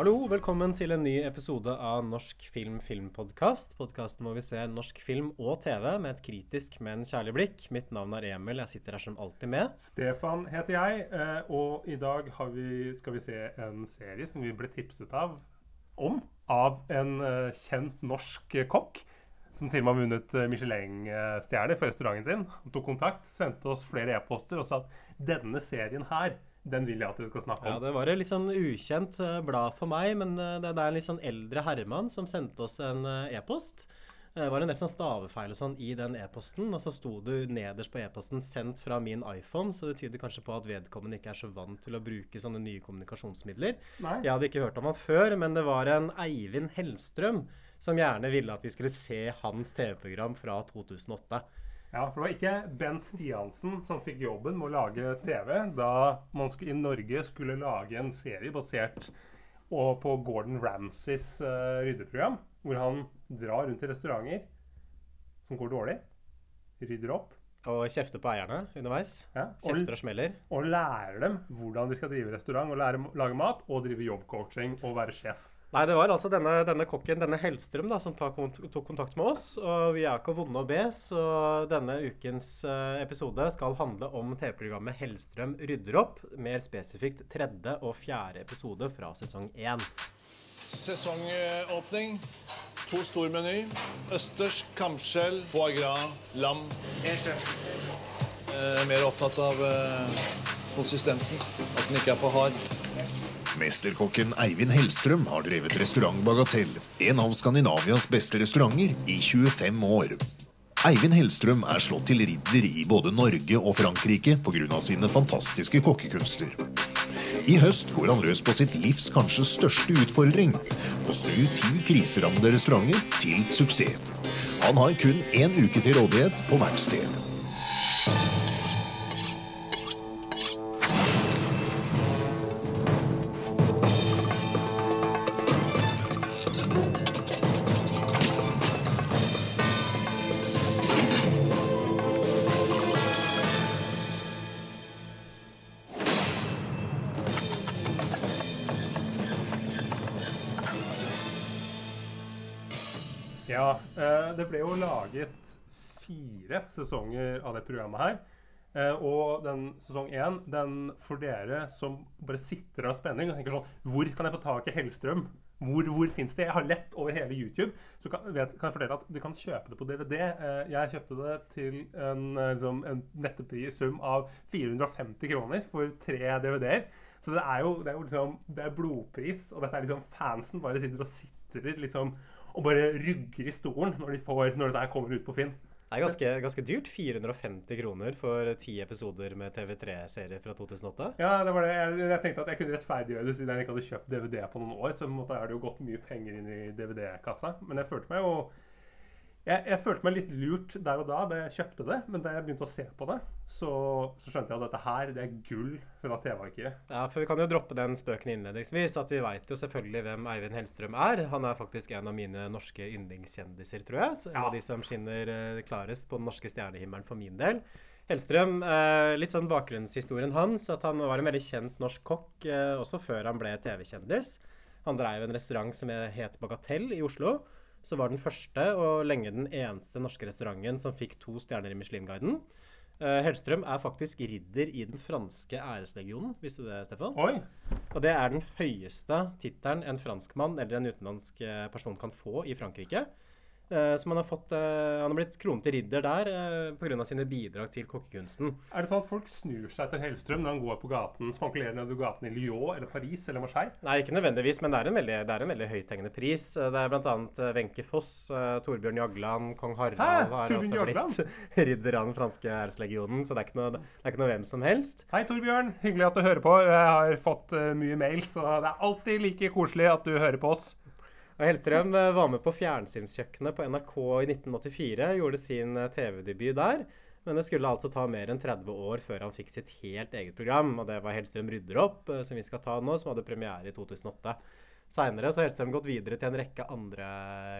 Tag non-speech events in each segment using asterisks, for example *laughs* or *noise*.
Hallo, velkommen til en ny episode av Norsk film filmpodkast. Podkasten hvor vi ser norsk film og TV med et kritisk, men kjærlig blikk. Mitt navn er Emil, jeg sitter her som alltid med. Stefan heter jeg, eh, og i dag vi, skal vi se en serie som vi ble tipset av om av en eh, kjent norsk kokk. Som til og med har vunnet eh, Michelin-stjerne for restauranten sin. Han tok kontakt, sendte oss flere e-poster og sa at denne serien her, den vil jeg at dere skal snakke om. Ja. Det var et litt sånn ukjent eh, blad for meg, men eh, det, er en litt sånn eldre herremann som sendte oss en eh, e-post. Det var en del sånn stavefeil og sånn i den e-posten, og så sto det nederst på e-posten 'sendt fra min iPhone', så det tyder kanskje på at vedkommende ikke er så vant til å bruke sånne nye kommunikasjonsmidler. Nei? Jeg hadde ikke hørt om han før, men det var en Eivind Hellstrøm som gjerne ville at vi skulle se hans TV-program fra 2008. Ja, for det var ikke Bent Stiansen som fikk jobben med å lage TV da man skulle, i Norge skulle lage en serie basert og på Gordon Ramsays uh, ryddeprogram, hvor han drar rundt i restauranter som går dårlig, rydder opp Og kjefter på eierne underveis. ja, og, Kjefter og smeller. og lærer dem hvordan de skal drive restaurant og lære, lage mat og drive jobbcoaching og være sjef. Nei, det var altså denne, denne kokken, denne Hellstrøm, da, som tok, tok kontakt med oss. Og vi er ikke vonde å be, så denne ukens eh, episode skal handle om TV-programmet Hellstrøm rydder opp. Mer spesifikt tredje og fjerde episode fra sesong én. Sesongåpning. To stor meny. Østers, kamskjell, foie gras, lam. Eh, mer opptatt av eh, konsistensen. At den ikke er for hard. Mesterkokken Eivind Hellstrøm har drevet restaurant Bagatell, en av Skandinavias beste restauranter, i 25 år. Eivind Hellstrøm er slått til ridder i både Norge og Frankrike pga. sine fantastiske kokkekunster. I høst går han løs på sitt livs kanskje største utfordring å snu ti kriserammede restauranter til suksess. Han har kun én uke til rådighet på hvert sted. Sesonger av det programmet her. Eh, og den sesong én, den for dere som bare sitter av spenning og tenker sånn Hvor kan jeg få tak i Hellstrøm? Hvor, hvor fins det? Jeg har lett over hele YouTube. Så kan, vet, kan jeg fortelle at du kan kjøpe det på DVD. Eh, jeg kjøpte det til en, eh, liksom, en nettepris sum av 450 kroner for tre DVD-er. Så det er jo, det er liksom, det er blodpris, og dette er liksom fansen bare sitter og sitrer liksom og bare rygger i stolen når, de får, når dette kommer ut på Finn. Det er ganske, ganske dyrt. 450 kroner for ti episoder med TV3-serie fra 2008. Ja, det var det. Jeg, jeg tenkte at jeg kunne rettferdiggjøre det siden jeg ikke hadde kjøpt DVD på noen år. Så på en måte er det jo gått mye penger inn i DVD-kassa. Men jeg følte meg jo jeg, jeg følte meg litt lurt der og da da jeg kjøpte det. Men da jeg begynte å se på det, så, så skjønte jeg at dette her det er gull fra TV-arkivet. Ja, for Vi kan jo droppe den spøken innledningsvis. at Vi veit jo selvfølgelig hvem Eivind Hellstrøm er. Han er faktisk en av mine norske yndlingskjendiser, tror jeg. Så En Ja. av de som skinner eh, klarest på den norske stjernehimmelen for min del. Hellstrøm, eh, litt sånn bakgrunnshistorien hans, at han var en veldig kjent norsk kokk eh, også før han ble TV-kjendis. Han dreiv en restaurant som het Bagatell i Oslo. Så var den første og lenge den eneste norske restauranten som fikk to stjerner i Michelin-guiden. Uh, Hellstrøm er faktisk ridder i den franske æreslegionen. Visste du det, Stefan? Oi! Og det er den høyeste tittelen en franskmann eller en utenlandsk eh, person kan få i Frankrike. Eh, som han har fått eh, Han har blitt kronet til ridder der eh, pga. sine bidrag til kokkekunsten. Er det sånn at folk snur seg etter Hellstrøm når han går på gaten, spankulerer nedover gaten i Lyon eller Paris eller Marseille? Nei, ikke nødvendigvis, men det er en veldig, det er en veldig høythengende pris. Det er bl.a. Wenche Foss, Torbjørn Jagland, kong Harald Hæ? har Torbjørn også blitt *laughs* ridder av den franske æreslegionen, så det er, noe, det er ikke noe hvem som helst. Hei, Torbjørn. Hyggelig at du hører på. Jeg har fått mye mail, så det er alltid like koselig at du hører på oss. Og Hellstrøm eh, var med på Fjernsynskjøkkenet på NRK i 1984, gjorde sin eh, TV-debut der. Men det skulle altså ta mer enn 30 år før han fikk sitt helt eget program. Og det var Hellstrøm rydder opp, eh, som vi skal ta nå, som hadde premiere i 2008. Seinere har Hellstrøm gått videre til en rekke andre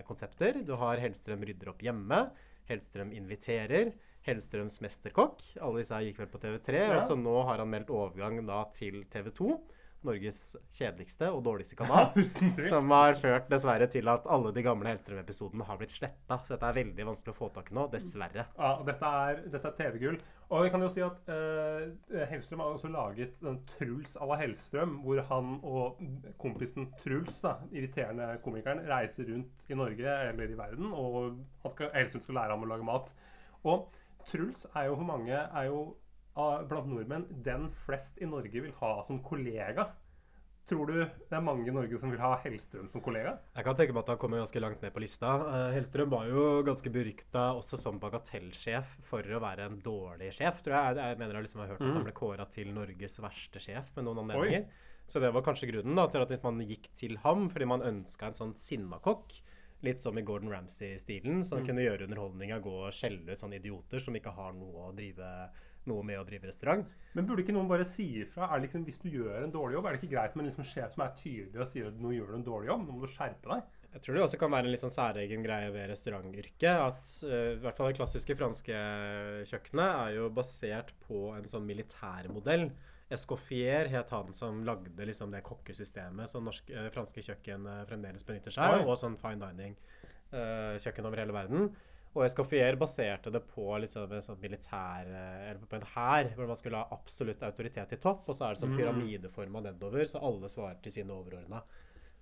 konsepter. Du har Hellstrøm rydder opp hjemme. Hellstrøm inviterer. Hellstrøms mesterkokk. Alle disse gikk vel på TV3. Ja. Og så nå har han meldt overgang da til TV2. Norges kjedeligste og dårligste *laughs* kanal. Som har ført dessverre til at alle de gamle Hellstrøm-episodene har blitt sletta. Så dette er veldig vanskelig å få tak i nå, dessverre. Ja, og dette er, er TV-gull. Og vi kan jo si at uh, Hellstrøm har også laget den Truls à la Hellstrøm, hvor han og kompisen Truls, da, irriterende komikeren, reiser rundt i Norge eller i verden, og han skal, Hellstrøm skal lære ham å lage mat. Og Truls er jo for mange er jo blant nordmenn den flest i Norge vil ha som kollega. Tror du det er mange i Norge som vil ha Hellstrøm som kollega? Jeg kan tenke meg at han kommer ganske langt ned på lista. Eh, Hellstrøm var jo ganske berykta også som bagatellsjef for å være en dårlig sjef. tror Jeg Jeg mener jeg liksom har hørt at han ble kåra til Norges verste sjef med noen anledninger. Så det var kanskje grunnen da, til at man gikk til ham, fordi man ønska en sånn sinnakokk. Litt som i Gordon Ramsay-stilen, så han kunne gjøre underholdninga gå og skjelle ut sånne idioter som ikke har noe, å drive, noe med å drive restaurant. Men burde ikke noen bare si ifra? Er det liksom, hvis du gjør en dårlig jobb, er det ikke greit med en liksom sjef som er tydelig og sier at nå gjør du en dårlig jobb? Nå må du skjerpe deg. Jeg tror det også kan være en litt sånn særegen greie ved restaurantyrket. At uh, i hvert fall det klassiske franske kjøkkenet er jo basert på en sånn militærmodell. Escoffier het han som lagde liksom det kokkesystemet som norsk, uh, franske kjøkken uh, fremdeles benytter seg av, og sånn fine dining-kjøkken over hele verden. Og Escoffier baserte det på liksom en sånn militær eh, Eller på en hær, hvor man skulle ha absolutt autoritet i topp, og så er det sånn pyramideforma nedover, så alle svarer til sine overordna.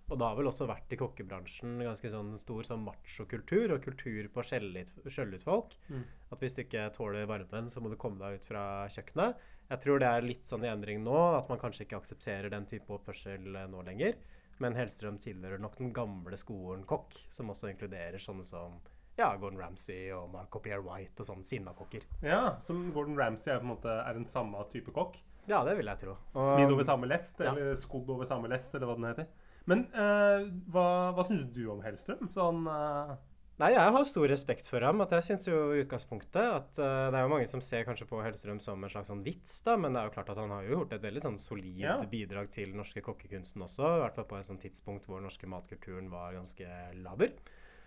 Og det har vel også vært i kokkebransjen ganske sånn stor sånn machokultur, og kultur på å skjelle ut- folk. Mm. At hvis du ikke tåler varmen, så må du komme deg ut fra kjøkkenet. Jeg tror det er litt sånn i endring nå, at man kanskje ikke aksepterer den type oppførsel eh, nå lenger. Men Hellstrøm tilhører nok den gamle skolen kokk, som også inkluderer sånne som ja, Gordon Ramsay og Marco Pierre White og sånn kokker. Ja, Som Gordon Ramsay er på en måte er en samme type kokk. Ja, det vil jeg tro. Smidd over samme lest, ja. eller skodd over samme lest, eller hva den heter. Men uh, hva, hva syns du om Hellstrøm? Sånn uh... Nei, jeg har stor respekt for ham. at Jeg syns jo i utgangspunktet at uh, det er jo mange som ser kanskje på Hellstrøm som en slags sånn vits, da, men det er jo klart at han har jo gjort et veldig sånn solid Ja. bidrag til norske kokkekunsten også. I hvert fall på et sånt tidspunkt hvor den norske matkulturen var ganske laber.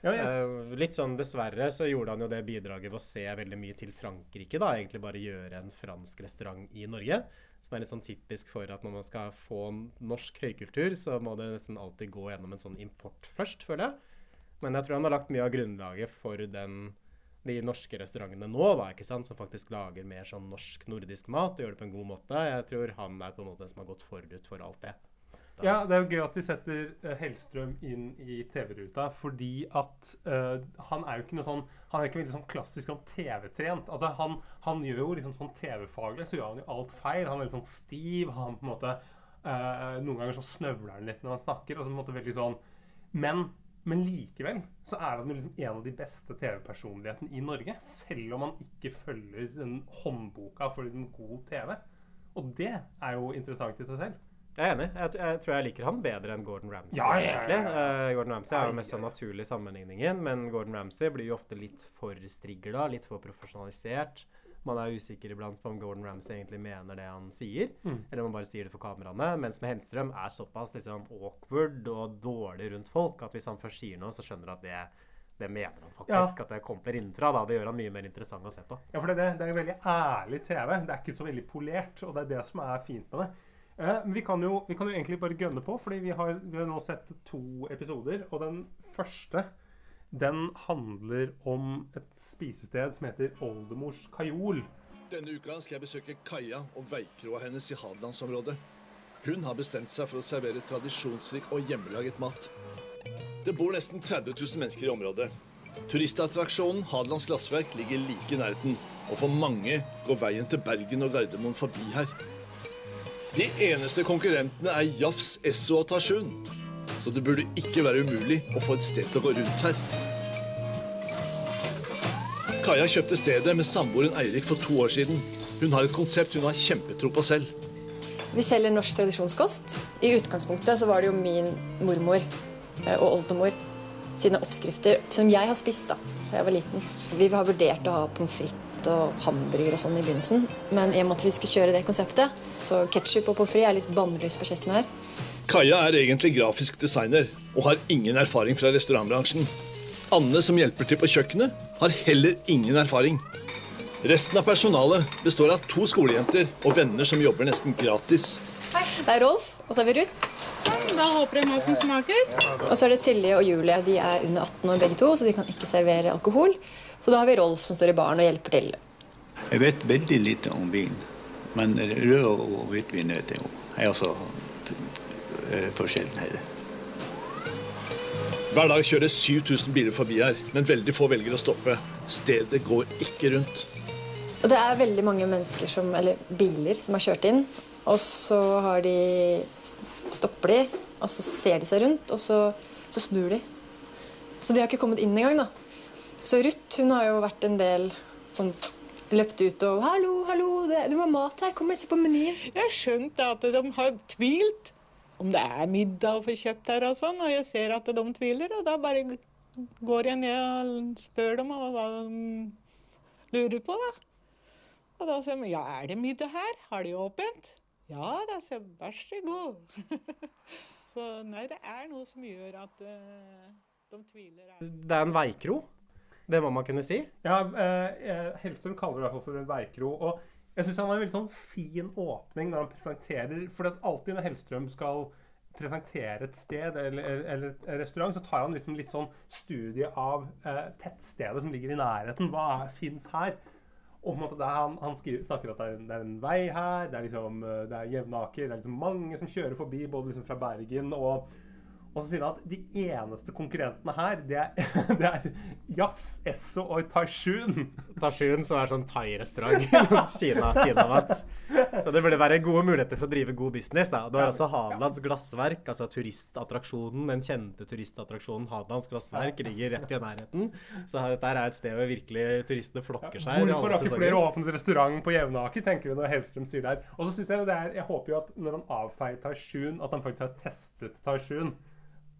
Ja, jeg, Eh, litt sånn dessverre så gjorde han jo det bidraget ved å se veldig mye til Frankrike, da. Egentlig bare gjøre en fransk restaurant i Norge. Som er litt sånn typisk for at når man skal få norsk høykultur, så må det nesten alltid gå gjennom en sånn import først, føler jeg. Men jeg tror han har lagt mye av grunnlaget for den, de norske restaurantene nå, da, ikke sant? som faktisk lager mer sånn norsk-nordisk mat og gjør det på en god måte. Jeg tror han er på en måte den som har gått forut for alt det. Ja, det er jo gøy at vi setter eh, Hellstrøm inn i TV-ruta, fordi at uh, han er jo ikke noe sånn Han er ikke veldig sånn klassisk sånn TV-trent. Altså, han, han gjør jo liksom sånn TV-faglig, så gjør han jo alt feil. Han er litt sånn stiv. Han på en måte uh, Noen ganger så snøvler han litt når han snakker. Altså på en måte veldig sånn Men, men likevel så er han jo liksom en av de beste TV-personlighetene i Norge. Selv om han ikke følger den håndboka for en god TV. Og det er jo interessant i seg selv. Jeg er enig. Jeg, jeg tror jeg liker han bedre enn Gordon Ramsay. Ja, ja, ja, ja. Eh, Gordon Ramsay er jo mest den ai, ai. naturlig sammenligningen, men Gordon Ramsay blir jo ofte litt for strigla, litt for profesjonalisert. Man er usikker iblant på om Gordon Ramsay egentlig mener det han sier, Mm. eller om han bare sier det for kameraene. Mens med Henstrøm er såpass liksom awkward og dårlig rundt folk at hvis han først sier noe, så skjønner du at det, det mener han faktisk. At det kommer innenfra. Da. Det gjør han mye mer interessant å se på. Ja, for det, er det, det er veldig ærlig TV. Det er ikke så veldig polert, og det er det som er fint med det. Eh, vi kan, jo, vi kan jo egentlig bare gønne på, fordi vi har, vi har nå sett to episoder. Og den første den handler om et spisested som heter Oldemors Kajol. Denne uka skal jeg besøke kaia og veikroa hennes i Hadelandsområdet. Hun har bestemt seg for å servere tradisjonsrik og hjemmelaget mat. Det bor nesten 30 000 mennesker i området. Turistattraksjonen Hadelands glassverk ligger like i nærheten, og for mange går veien til Bergen og Gardermoen forbi her. De eneste konkurrentene er Jafs, Esso og Tarsjun, så det burde ikke være umulig å få et sted til å gå rundt her. Kaja kjøpte stedet med samboeren Eirik for to år siden. Hun har et konsept hun har kjempetro på selv. Vi selger norsk tradisjonskost. I utgangspunktet så var det jo min mormor eh, og oldemor sine oppskrifter som jeg har spist da da jeg var liten. Vi har vurdert å ha pommes frites og hamburger og sånn i begynnelsen, men i og med at vi skulle kjøre det konseptet, så ketsjup og pommes frites er litt bannlyst på kjøkkenet her. Kaja er egentlig grafisk designer og har ingen erfaring fra restaurantbransjen. Anne, som hjelper til på kjøkkenet, har heller ingen erfaring. Resten av personalet består av to skolejenter og venner som jobber nesten gratis. Hei, det er Rolf, og så er vi Ruth. Da håper jeg maten smaker. Og så er det Silje og Julie. De er under 18 år begge to, så de kan ikke servere alkohol. Så da har vi Rolf som står i baren og hjelper til. Jeg vet veldig lite om vin, men rød og hvitvin vet jeg om. er også eh, forskjellen her. Hver dag kjører 7000 biler forbi her, men veldig få velger å stoppe. Stedet går ikke rundt. Og det er veldig mange mennesker som, eller biler som har kjørt inn, og så har de stopper de, og så ser de seg rundt, og så, så snur de. Så de har ikke kommet inn engang, da. Så Ruth hun har jo vært en del sånn løpt ut og 'Hallo, hallo, det, du må ha mat her. Kom og se på menyen.' Jeg har skjønt at de har tvilt om det er middag å få kjøpt her og sånn, og jeg ser at de tviler, og da bare går jeg ned og spør dem hva de lurer på, da. Og da sier de ja, er det middag her? Har de åpent? Ja, da sier jeg vær så god. *laughs* så nei, det er noe som gjør at uh, de tviler. Det er en veikro. Det må man kunne si. Ja, eh, eh, Hellstrøm kaller det i hvert fall for en veikro. Og jeg syns han har en veldig sånn fin åpning når han presenterer For at alltid når Hellstrøm skal presentere et sted eller, eller et restaurant, så tar han liksom litt sånn studie av eh, tettstedet som ligger i nærheten. Hva fins her? Og på en måte er han, han skriver, snakker at det er, en, det er en vei her, det er liksom, eh, det er Jevnaker, det er liksom mange som kjører forbi, både liksom fra Bergen og og så sier han at de eneste konkurrentene her, det er, *laughs* det er Jafs, Esso og Taishun. Taishun, som er sånn thai-restaurant. *laughs* Kina, Kina-mat. Så det burde være gode muligheter for å drive god business. da. Du har også Hadelands glassverk, altså turistattraksjonen. Den kjente turistattraksjonen Hadelands glassverk ligger rett i nærheten. Så dette er et sted hvor virkelig turistene flokker seg. Hvorfor har ikke flere åpnet restaurant på Jevnaker, tenker vi når Hellstrøm sier det her. Og så synes jeg det er, jeg håper jo at når han avfeier Taishun, at han faktisk har testet Taishun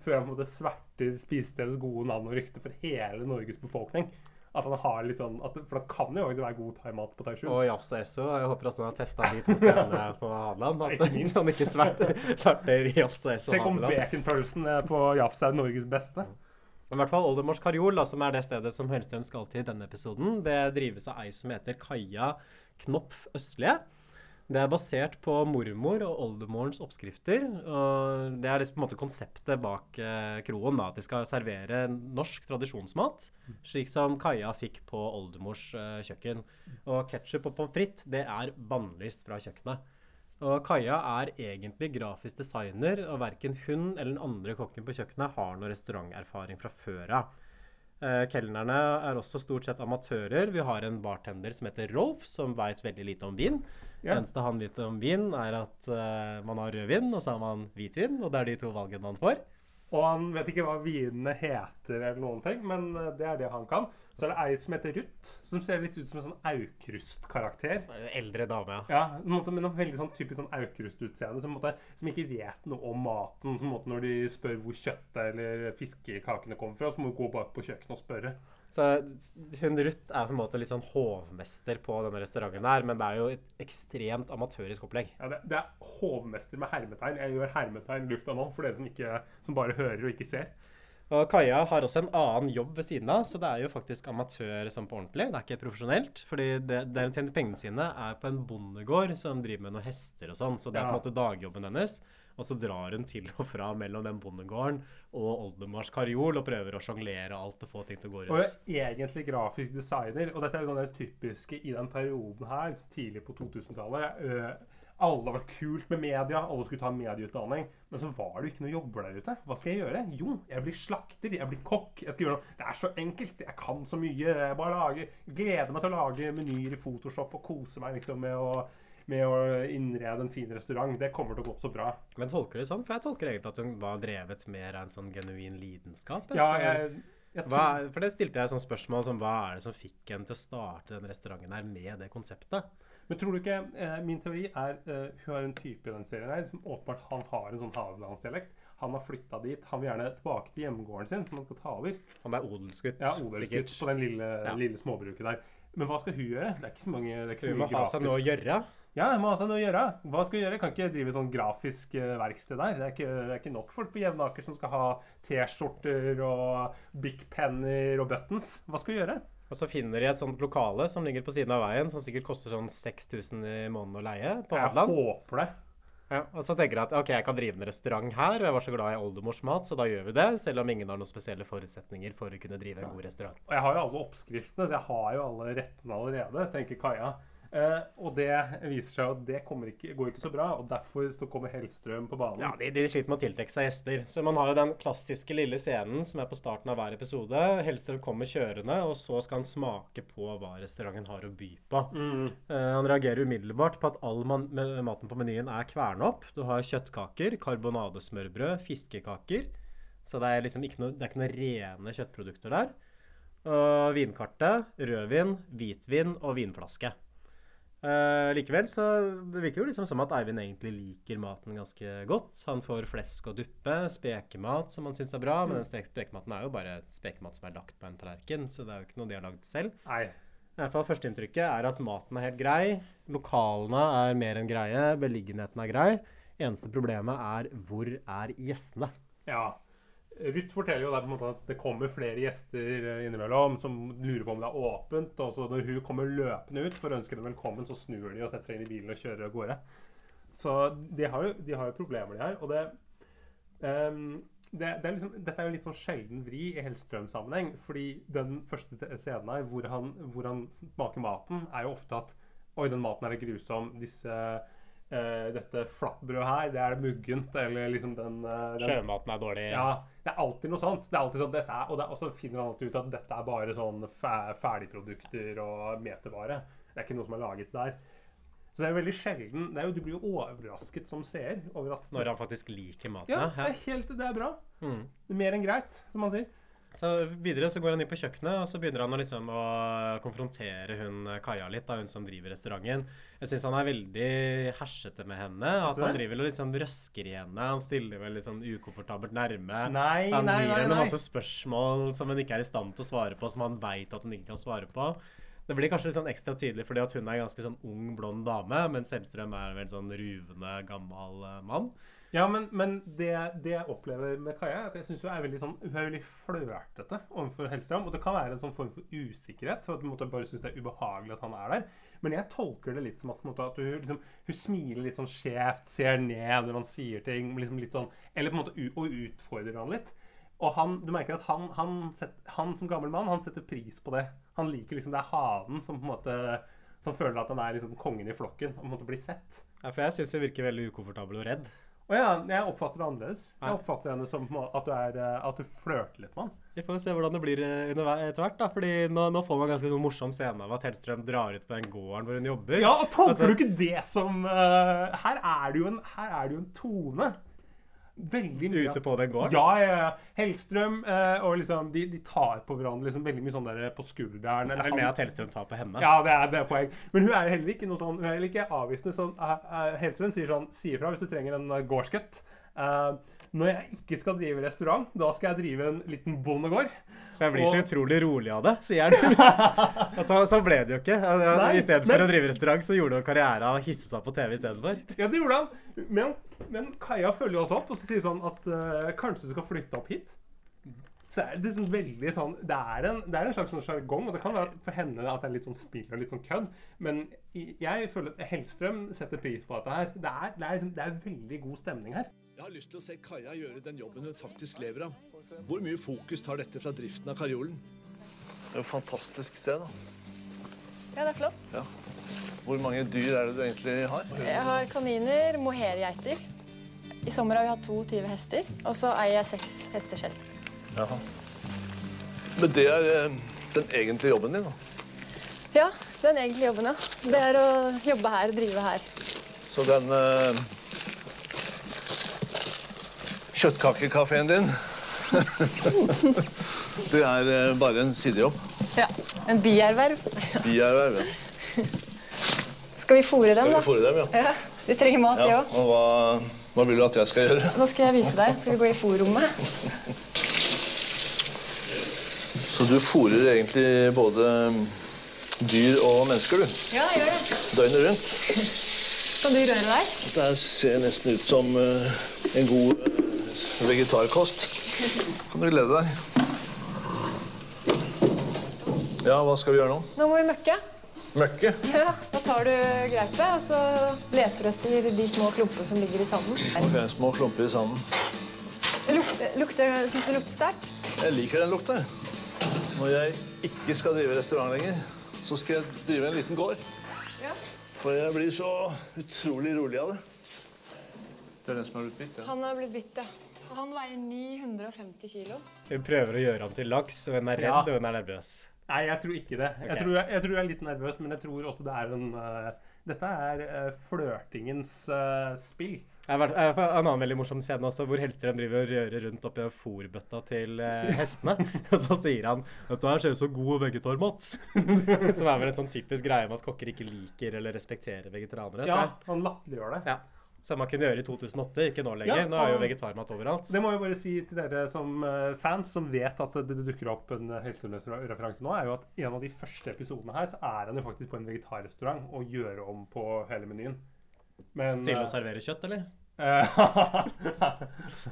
før han måte sverter spisestedets gode navn og rykte for hele Norges befolkning. At han har litt sånn, at, For det kan jo faktisk være god thaimat på Taishu. Og Jafs og Esso. Jeg håper også han har testa de to stedene *laughs* på Hadeland. At Ikke minst. *laughs* han ikke sverter, sverter Jafs og Esso Tenk om Hadeland. baconpølsen eh, på Jafs er Norges beste. I hvert fall Oldemors Karjol, da, som er det stedet som Hellstrøm skal til i denne episoden, det drives av ei som heter Kaja Knopf Østlige. Det er basert på mormor og oldemorens oppskrifter. og Det er liksom på en måte konseptet bak eh, kroen. da, At de skal servere norsk tradisjonsmat, slik som Kaja fikk på oldemors eh, kjøkken. Og ketsjup og pommes frites det er bannlyst fra kjøkkenet. Og Kaja er egentlig grafisk designer, og verken hun eller den andre kokken på kjøkkenet har noe restauranterfaring fra før av. Eh, kelnerne er også stort sett amatører. Vi har en bartender som heter Rolf, som veit veldig lite om vin. Det eneste han vet om vin, er at uh, man har rødvin, og så har man hvitvin. Og det er de to valgene man får. Og han vet ikke hva vinene heter, eller noen ting, men eh, det er det han kan. Så er det ei som heter Ruth, som ser litt ut som en sånn Aukrust-karakter. Eldre dame, ja. Ja, med måte, men veldig sånn typisk sånn Aukrust-utseende, som, som ikke vet noe om maten. En måte Når de spør hvor kjøttet eller fiskekakene kommer fra, så må du gå bak på kjøkkenet og spørre. Så hun Ruth er på en måte litt sånn hovmester på denne restauranten her, men det er jo et ekstremt amatørisk opplegg. Ja, det, det er hovmester med hermetegn. Jeg gjør hermetegn lufta nå, for dere som, ikke, som bare hører og ikke ser. Og Kaja har også en annen jobb ved siden av, så det er jo faktisk amatør som på ordentlig. Det er ikke profesjonelt. fordi det, det hun tjener pengene sine, er på en bondegård som driver med noen hester og sånn. Så det er på en måte dagjobben hennes. Og så drar hun til og fra mellom den bondegården og Oldemars karjol og prøver å sjonglere alt og få ting til å gå Og rundt. jeg er egentlig grafisk designer, og dette er jo sånn det typiske i den perioden her, liksom tidlig på 2000-tallet. øh, alle var kult med media, alle skulle ta medieutdanning. Men så var det jo ikke noen jobber der ute. Hva skal jeg gjøre? Jo, jeg blir slakter, jeg blir kokk. jeg skal gjøre noe. Det er så enkelt. Jeg kan så mye. Jeg bare lager, gleder meg til å lage menyer i Photoshop og kose meg liksom med å, med å innrede en fin restaurant. Det kommer til å gå så bra. Men tolker du det sånn? For jeg tolker egentlig at hun var drevet mer av en sånn genuin lidenskap. Ja, jeg, hva, for det stilte jeg sånn spørsmål som hva er det som fikk en til å starte den restauranten her med det konseptet? men tror du ikke eh, Min teori er eh, hun har en type i den serien her som åpenbart han har en sånn hadelandsdialekt. Han har flytta dit. Han vil gjerne tilbake til hjemgården sin, som han skal ta over. Han er odelsgutt, Ja, odelsgutt på den lille, Ja. lille småbruket der. Men hva skal hun gjøre? Det er ikke så mange det er ikke så Hun må ha seg noe å gjøre. Ja, det må seg noe å gjøre. Hva skal vi gjøre? Kan ikke drive sånn grafisk eh, verksted der. Det er, ikke, det er ikke nok folk på Jevnaker som skal ha T-skjorter og Big Penner og buttons. Hva skal vi gjøre? Og så finner de et sånt lokale som ligger på siden av veien, som sikkert koster sånn 6000 i måneden å leie på Jeg Hadeland. håper det. Ja, og så tenker jeg at ok, jeg kan drive en restaurant her, og jeg var så glad i oldemorsmat, så da gjør vi det, selv om ingen har noen spesielle forutsetninger for å kunne drive en god restaurant. Og jeg har jo alle oppskriftene, så jeg har jo alle rettene allerede, tenker Kaja. Eh, og det viser seg at det ikke, går ikke så bra, og derfor så kommer Hellstrøm på banen. Ja, de, de sliter med å tiltrekke seg hester. Så man har jo den klassiske lille scenen som er på starten av hver episode. Hellstrøm kommer kjørende, og så skal han smake på hva restauranten har å by på. Eh, han reagerer umiddelbart på at all man, maten på menyen er kverna opp. Du har kjøttkaker, karbonadesmørbrød, fiskekaker. Så det er liksom ikke noe, det er ikke noe rene kjøttprodukter der. Og vinkartet, rødvin, hvitvin og vinflaske. Eh, likevel så det virker jo liksom som at Eivind egentlig liker maten ganske godt. Han får flesk og duppe, spekemat som han syns er bra, men den stek- spekematen er jo bare spekemat som er lagt på en tallerken, så det er jo ikke noe de har lagd selv. Nei. I hvert fall Førsteinntrykket er at maten er helt grei, lokalene er mer enn greie, beliggenheten er grei. Eneste problemet er hvor er gjestene? Ja. Ruth forteller jo der på en måte at det kommer flere gjester eh, innimellom som lurer på om det er åpent. Og så når hun kommer løpende ut for å ønske dem velkommen, så snur de og setter seg inn i bilen og kjører av gårde. Så de har jo, de har jo problemer, de her. Og det, um, det, det er liksom, Dette er jo litt sånn sjelden vri i Hellstrøm-sammenheng. Fordi den første scenen her hvor han, hvor han smaker maten, er jo ofte at Oi, den maten her er grusom. Disse eh, dette flatbrødet her, det er muggent. Eller liksom den, uh, den Sjømaten er dårlig. ja, det er alltid noe sånt. Det er alltid sånn, dette er, og, det, og så finner han alltid ut at dette er bare sånn fe- ferdigprodukter og metervare. Det er ikke noe som er laget der. Så det er veldig sjelden det er jo, Du blir jo overrasket som seer over at Når han faktisk liker maten. Ja, ja. det er helt Det er bra. Mm. Er mer enn greit, som man sier. Så videre så går han inn på kjøkkenet, og så begynner han å liksom å konfrontere hun eh, Kaja litt, da, hun som driver restauranten. Jeg syns han er veldig hersete med henne. At han driver og liksom røsker i henne. Han stiller vel litt sånn ukomfortabelt nærme. Nei, Han nei, gir henne masse spørsmål som hun ikke er i stand til å svare på, som han veit at hun ikke kan svare på. Det blir kanskje litt sånn ekstra tydelig fordi at hun er en ganske sånn ung, blond dame, mens Hellstrøm er en veldig sånn ruvende, gammel eh, mann. Ja, men, men det, det jeg opplever med Kaja, er at jeg syns hun er veldig sånn Hun veldig flørtete overfor Hellstrøm. Og det kan være en sånn form for usikkerhet. For at hun måtte bare synes det er ubehagelig at han er der. Men jeg tolker det litt som at, måte, at hun, liksom, hun smiler litt sånn skjevt, ser ned når han sier ting. Liksom litt sånn, eller på en måte og utfordrer han litt. Og han, du merker at han, han, set, han som gammel mann han setter pris på det. Han liker liksom det er hanen som på en måte som føler at han er liksom kongen i flokken og på en måte blir sett. Ja, for jeg syns hun virker veldig ukomfortabel og redd. Og ja, jeg oppfatter det annerledes. Jeg oppfatter henne som at du, er, eh, at du flørter litt med han. Vi får se hvordan det blir eh, etter hvert. da, fordi nå, nå får man ganske sånn morsom scene av at Hellstrøm drar ut på den gården hvor hun jobber. Ja, og tolker Altså- du ikke det som uh, her, er det jo en, her er det jo en tone. Veldig mye Ute på den gården? Ja, ja, ja. Hellstrøm eh, og liksom de, de tar på hverandre liksom veldig mye sånn der på skulderen. Det er vel med at Hellstrøm tar på henne. Ja, det er, det er poeng. Men hun er heller ikke noe sånn, hun er heller ikke avvisende. Sånn, uh, uh, Hellstrøm sier sånn Si ifra hvis du trenger en uh, gårdsgutt. Eh, når jeg ikke skal drive restaurant, da skal jeg drive en liten bondegård. Jeg blir så utrolig rolig av det, sier han. *laughs* og så, så ble det jo ikke. Nei, I stedet men- for å drive restaurant, så gjorde han karriere av å hisse seg på TV istedenfor. Ja, det gjorde han. Men, men Kaja følger også opp og så sier sånn at uh, kanskje du skal flytte opp hit. Så er det liksom veldig sånn Det er en, det er en slags sånn sjargong, og det kan være for henne at det er litt sånn spill og litt sånn kødd, men jeg føler at Hellstrøm setter pris på dette her. Det er, det er, liksom, det er veldig god stemning her. Jeg har lyst til å se Kaja gjøre den jobben hun faktisk lever av. Hvor mye fokus tar dette fra driften av Karjolen? Det er jo et fantastisk sted, da. Ja, det er flott. Ja. Hvor mange dyr er det du egentlig har? Jeg har kaniner, mohairgeiter. I sommer har vi hatt 22 hester, og så eier jeg seks hester selv. Jaha. Men det er eh, den egentlige jobben din, da. Ja, den egentlige jobben, ja. Det er å jobbe her, drive her. Så den uh, kjøttkakekafeen din *laughs* Det er eh, bare en sidejobb. Ja, En bierverv. Bierverv, ja. *laughs* Skal vi fôre dem, Skal vi fôre dem, ja? Ja, De trenger mat, de ja. òg. Og hva, hva vil du at jeg skal gjøre? Nå skal jeg vise deg. Skal vi gå i fôrrommet? *laughs* Så du fôrer egentlig både dyr og mennesker, du? Ja, jeg gjør det. Døgnet rundt. Kan du røre deg? Det ser nesten ut som eh, en god eh, vegetarkost. Kan du glede deg. Ja, hva skal vi gjøre nå? Nå må vi møkke. Møkke? Ja, Da tar du greipet, og så leter du etter de små klumpene som ligger i sanden. Ok, små klumper i sanden. Lukter, Syns du det lukter sterkt? Jeg liker den lukta. Når jeg ikke skal drive restaurant lenger, så skal jeg drive en liten gård. Ja. For jeg blir så utrolig rolig av det. Det er den som er blitt bitt, ja. Han har blitt bitt, ja. Han veier 950 kilo. Hun prøver å gjøre ham til laks, og hun er redd Ja. og hun er nervøs. Nei, jeg tror ikke det. Jeg, tror, jeg, jeg tror jeg er litt nervøs, men jeg tror også det er en uh, Dette er uh, flørtingens uh, spill. Jeg har vært- jeg har En annen veldig morsom scene også, hvor Hellstrøm driver og rører rundt oppi fòrbøtta til hestene. *laughs* og så sier han dette her ser ut som god vegetarmat. Som er vel en sånn typisk greie med at kokker ikke liker eller respekterer vegetarianere. Ja, han latterliggjør det. ja. Som man kunne gjøre i 2008, ikke nå lenger. Ja, nå er jo vegetarmat overalt. Det må jeg bare si til dere som eh, fans som vet at det, dukker opp en Hellstrøm-referanse nå, er jo at en av de første episodene her, så er han jo faktisk på en vegetarrestaurant og gjør om på hele menyen. Men Til å eh, servere kjøtt, eller? *laughs* eh,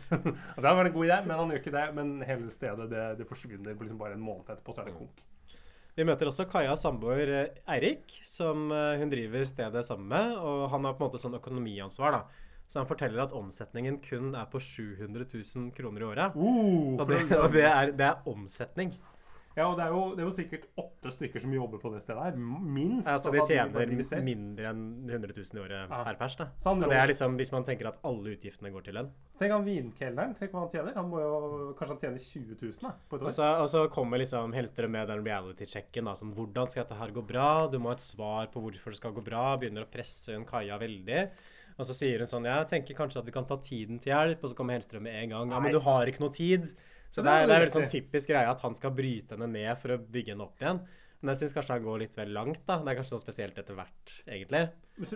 Det hadde vært en god idé, men han gjør ikke det. Men hele stedet det, det forsvinner liksom bare en måned etterpå, så er det konk. Vi møter også Kajas samboer eh, Eirik, som eh, hun driver stedet sammen med. Og han har på en måte sånn økonomiansvar, da. Så han forteller at omsetningen kun er på 700 000 kroner i året. Uh, det, *laughs* og det, er, det er omsetning. Ja, og det er, jo, det er jo sikkert åtte stykker som jobber på det stedet her. Minst. Ja, Altså, de altså, tjener de mindre enn 100 000 i året Ja. per pers. da. Han Og det er liksom, Hvis man tenker at alle utgiftene går til lønn. Tenk han vinkelneren. Tenk hva han tjener. Han må jo, Kanskje han tjener 20 000 da, på et Og så, og så kommer liksom Hellstrøm med den reality-sjekken. da, sånn, Hvordan skal dette her gå bra? Du må ha et svar på hvorfor det skal gå bra. Begynner å presse hun Kaja veldig. Og så sier hun sånn Ja, jeg tenker kanskje at vi kan ta tiden til hjelp. Og så kommer Hellstrøm med en gang. Ja, men du har ikke noe tid. Så Det er, det er veldig sånn typisk greie at han skal bryte henne ned for å bygge henne opp igjen. Men jeg syns kanskje han går litt vel langt. da. Det er kanskje sånn spesielt etter hvert, egentlig.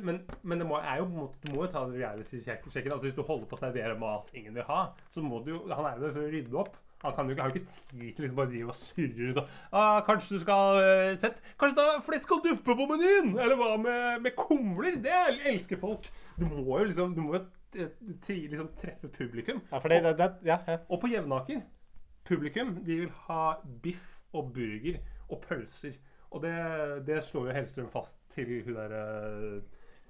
Men, men det må, er jo du må jo ta det reality-sjekken. Altså, hvis du holder på å servere mat ingen vil ha, så må du jo Han er jo der for å rydde opp. Han kan jo har jo ikke tid til liksom bare drive og surre rundt og ah, 'Kanskje du skal uh, sett Kanskje da er flesk og duppe på menyen?' Eller hva med, med kumler? Det elsker folk. Du må jo liksom Du må jo eh, liksom treffe publikum. Ja, det, det, det, ja, ja. Og på Jevnaker, publikum, de vil ha biff og burger og pølser. Og det, det slår jo Hellstrøm fast til hun der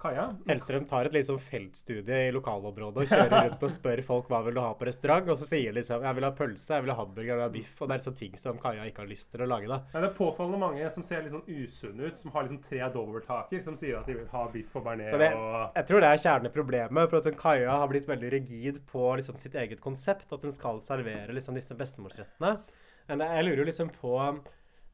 Kaja. Hellstrøm tar et sånn feltstudie i lokalområdet og kjører rundt og spør folk hva vil du ha på restaurant, og så sier de liksom jeg vil ha pølse, jeg vil ha hamburger, jeg vil ha biff, og det er sånne ting som Kaja ikke har lyst til å lage, da. Nei, det er påfallende mange som ser litt sånn usunne ut, som har liksom tre dobbelttaker, som sier at de vil ha biff og bearnés og jeg tror det er kjerneproblemet, for at hun Kaja har blitt veldig rigid på liksom sitt eget konsept, at hun skal servere liksom disse bestemorsrettene. Men jeg lurer jo liksom på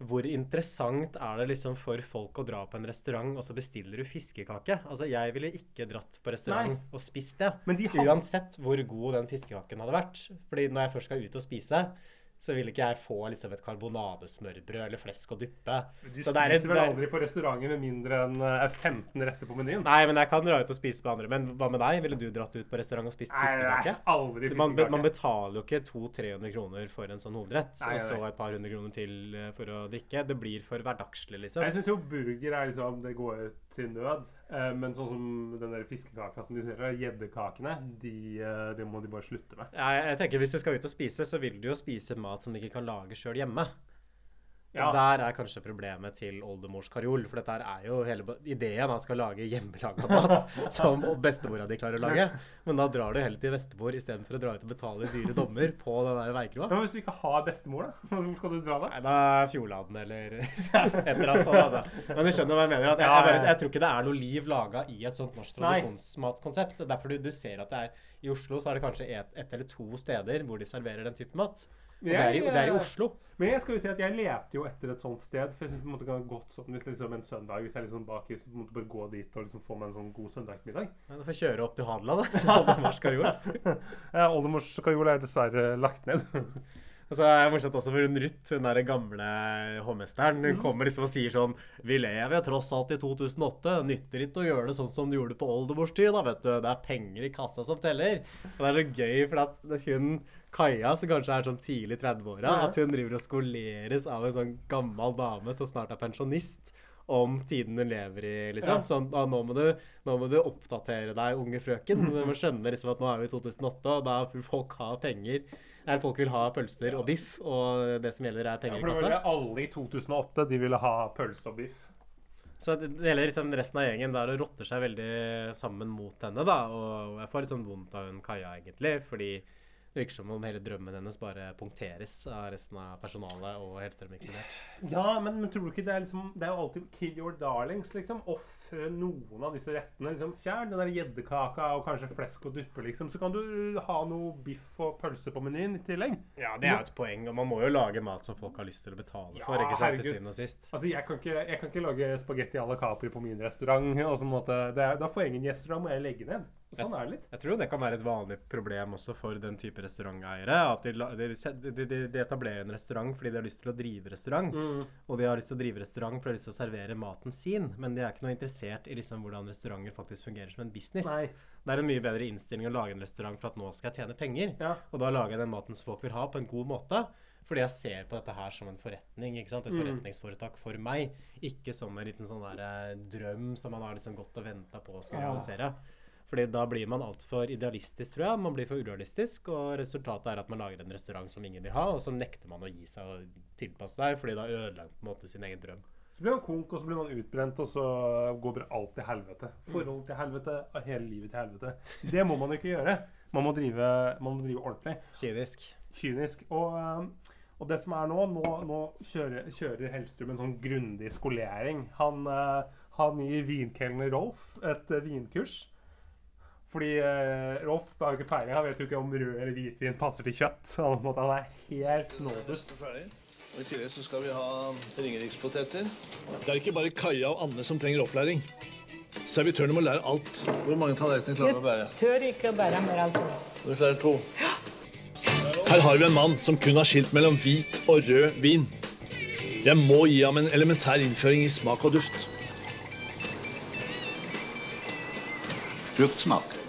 hvor interessant er det liksom for folk å dra på en restaurant, og så bestiller du fiskekake? Altså, jeg ville ikke dratt på restaurant Nei. og spist det. Men de har Uansett hvor god den fiskekaken hadde vært. Fordi når jeg først skal ut og spise, så vil ikke jeg få liksom et karbonadesmørbrød eller flesk og duppe. Du Så det er et- spiser vel aldri på restauranter med mindre enn eh, 15 retter på menyen? Nei, men jeg kan dra ut og spise med andre. Men hva med deg? Ville du dratt ut på restaurant og spist fiskekake? nei, aldri Man, man betaler jo ikke 200-300 kroner for en sånn hovedrett, Nei, og så et par hundre kroner til eh, for å drikke. Det blir for hverdagslig, liksom. Jeg syns jo burger er liksom Det går til nød. Eh, men sånn som den der fiskekaka som de ser her, gjeddekakene, de, eh, det må de bare slutte med. Jeg, jeg tenker Hvis du skal ut og spise, så vil du jo spise mat som du ikke kan lage sjøl hjemme. Ja. Og der er kanskje problemet til oldemors karjol. For dette er jo hele ideen at han skal lage hjemmelaga mat *laughs* som bestemora di klarer å lage. Men da drar du heller til bestemor istedenfor å dra ut og betale dyre dommer på den der veikroa. Men hvis du ikke har bestemor, da? *laughs* Hvor skal du dra da? Nei, da er Fjordladen eller *laughs* et eller annet sånt. Altså. Men du skjønner hva jeg mener. At jeg, jeg, bare, jeg tror ikke det er noe liv laga i et sånt norsk tradisjonsmatkonsept. Er Derfor du, du ser at det er I Oslo så er det kanskje ett et eller to steder hvor de serverer den type mat. Og det er, i, det er i Oslo. Men jeg skal jo si at jeg levde jo etter et sånt sted. For jeg synes det måtte ha godt sånn hvis liksom en søndag Hvis jeg liksom bakis, måtte bare gå dit og liksom få meg en sånn god søndagsmiddag. Ja, Du får kjøre opp til Hadla, da. *laughs* til Oldemors karjol. *laughs* Oldemors kajol er dessverre lagt ned. *laughs* Og så er det morsomt også for hun Ruth, hun der gamle hovmesteren, hun kommer liksom og sier sånn Vi lever tross alt i 2008. Nytter ikke å gjøre det sånn som du gjorde på oldemors tid, da, vet du. Det er penger i kassa som teller. Og det er så gøy, for at hun Kaja, som kanskje er sånn tidlig 30-åra, at hun driver og skoleres av en sånn gammel dame som snart er pensjonist. Om tiden hun lever i, liksom. Ja. Sånn, ah, nå, må du, nå må du oppdatere deg, unge frøken. Du må skjønne liksom at nå er vi i 2008, og da vil folk ha penger. Eller folk vil ha pølser og biff, og det som gjelder, er Ja, penger for i det var kassa. det alle i 2008 de ville ha pølse og biff. Så det gjelder liksom resten av gjengen der og rotter seg veldig sammen mot henne, da. Og jeg får litt sånn vondt av hun Kaja, egentlig, fordi det virker som om hele drømmen hennes bare punkteres av resten av personalet og Hellstrøm inkludert. Ja, men, men tror du ikke det er liksom Det er jo alltid kill your darlings, liksom. Ofre noen av disse rettene. liksom Fjern den der gjeddekaka og kanskje flesk og duppe, liksom. Så kan du ha noe biff og pølse på menyen i tillegg. Ja, det er jo et poeng, og man må jo lage mat som folk har lyst til å betale Ja, for, ikke sant, til syvende og sist. Altså, jeg kan ikke, jeg kan ikke lage spagetti à la Capri på min restaurant. Og sånn måte, det er, da får jeg ingen gjester, da må jeg legge ned. Sånn er det litt. Jeg tror det kan være et vanlig problem også for den type restauranteiere. At de, de, de, de, etablerer en restaurant fordi de har lyst til å drive restaurant. Mm. Og de har lyst til å drive restaurant fordi de har lyst til å servere maten sin. Men de er ikke noe interessert i liksom hvordan restauranter faktisk fungerer som en business. Nei. Det er en mye bedre innstilling å lage en restaurant for at nå skal jeg tjene penger. Ja. Og da lager jeg den maten som folk vil ha, på en god måte. Fordi jeg ser på dette her som en forretning. ikke sant? Et Mm. forretningsforetak for meg. Ikke som en liten sånn der, eh, drøm som man har liksom gått og venta på å skulle Ja. Fordi da blir man altfor idealistisk, tror jeg. Man blir for urealistisk. Og resultatet er at man lager en restaurant som ingen vil ha, og så nekter man å gi seg og tilpasse seg, fordi da ødelegger man på en måte sin egen drøm. Så blir man konk, og så blir man utbrent, og så går bare alt til helvete. Forhold til helvete, og hele livet til helvete. Det må man ikke gjøre. Man må drive, man må drive ordentlig. Kynisk. Kynisk. Og, um, og det som er nå, nå, nå kjører, kjører Hellstrøm en sånn grundig skolering. Han, uh, han gir vinkelner Rolf et uh, vinkurs. Fordi eh, Rolf har jo ikke peiling. Han vet jo ikke om rød eller hvitvin passer til kjøtt. Han, på en måte, han er helt nådeløs. Og I tillegg så skal vi ha ringerikspoteter. Det er ikke bare Kaja og Anne som trenger opplæring. Servitørene må lære alt. Hvor mange tallerkener klarer du å bære? Tør ikke å bære mer alt. Du klarer to. Her har vi en mann som kun har skilt mellom hvit og rød vin. Jeg må gi ham en elementær innføring i smak og duft. Fruktsmak.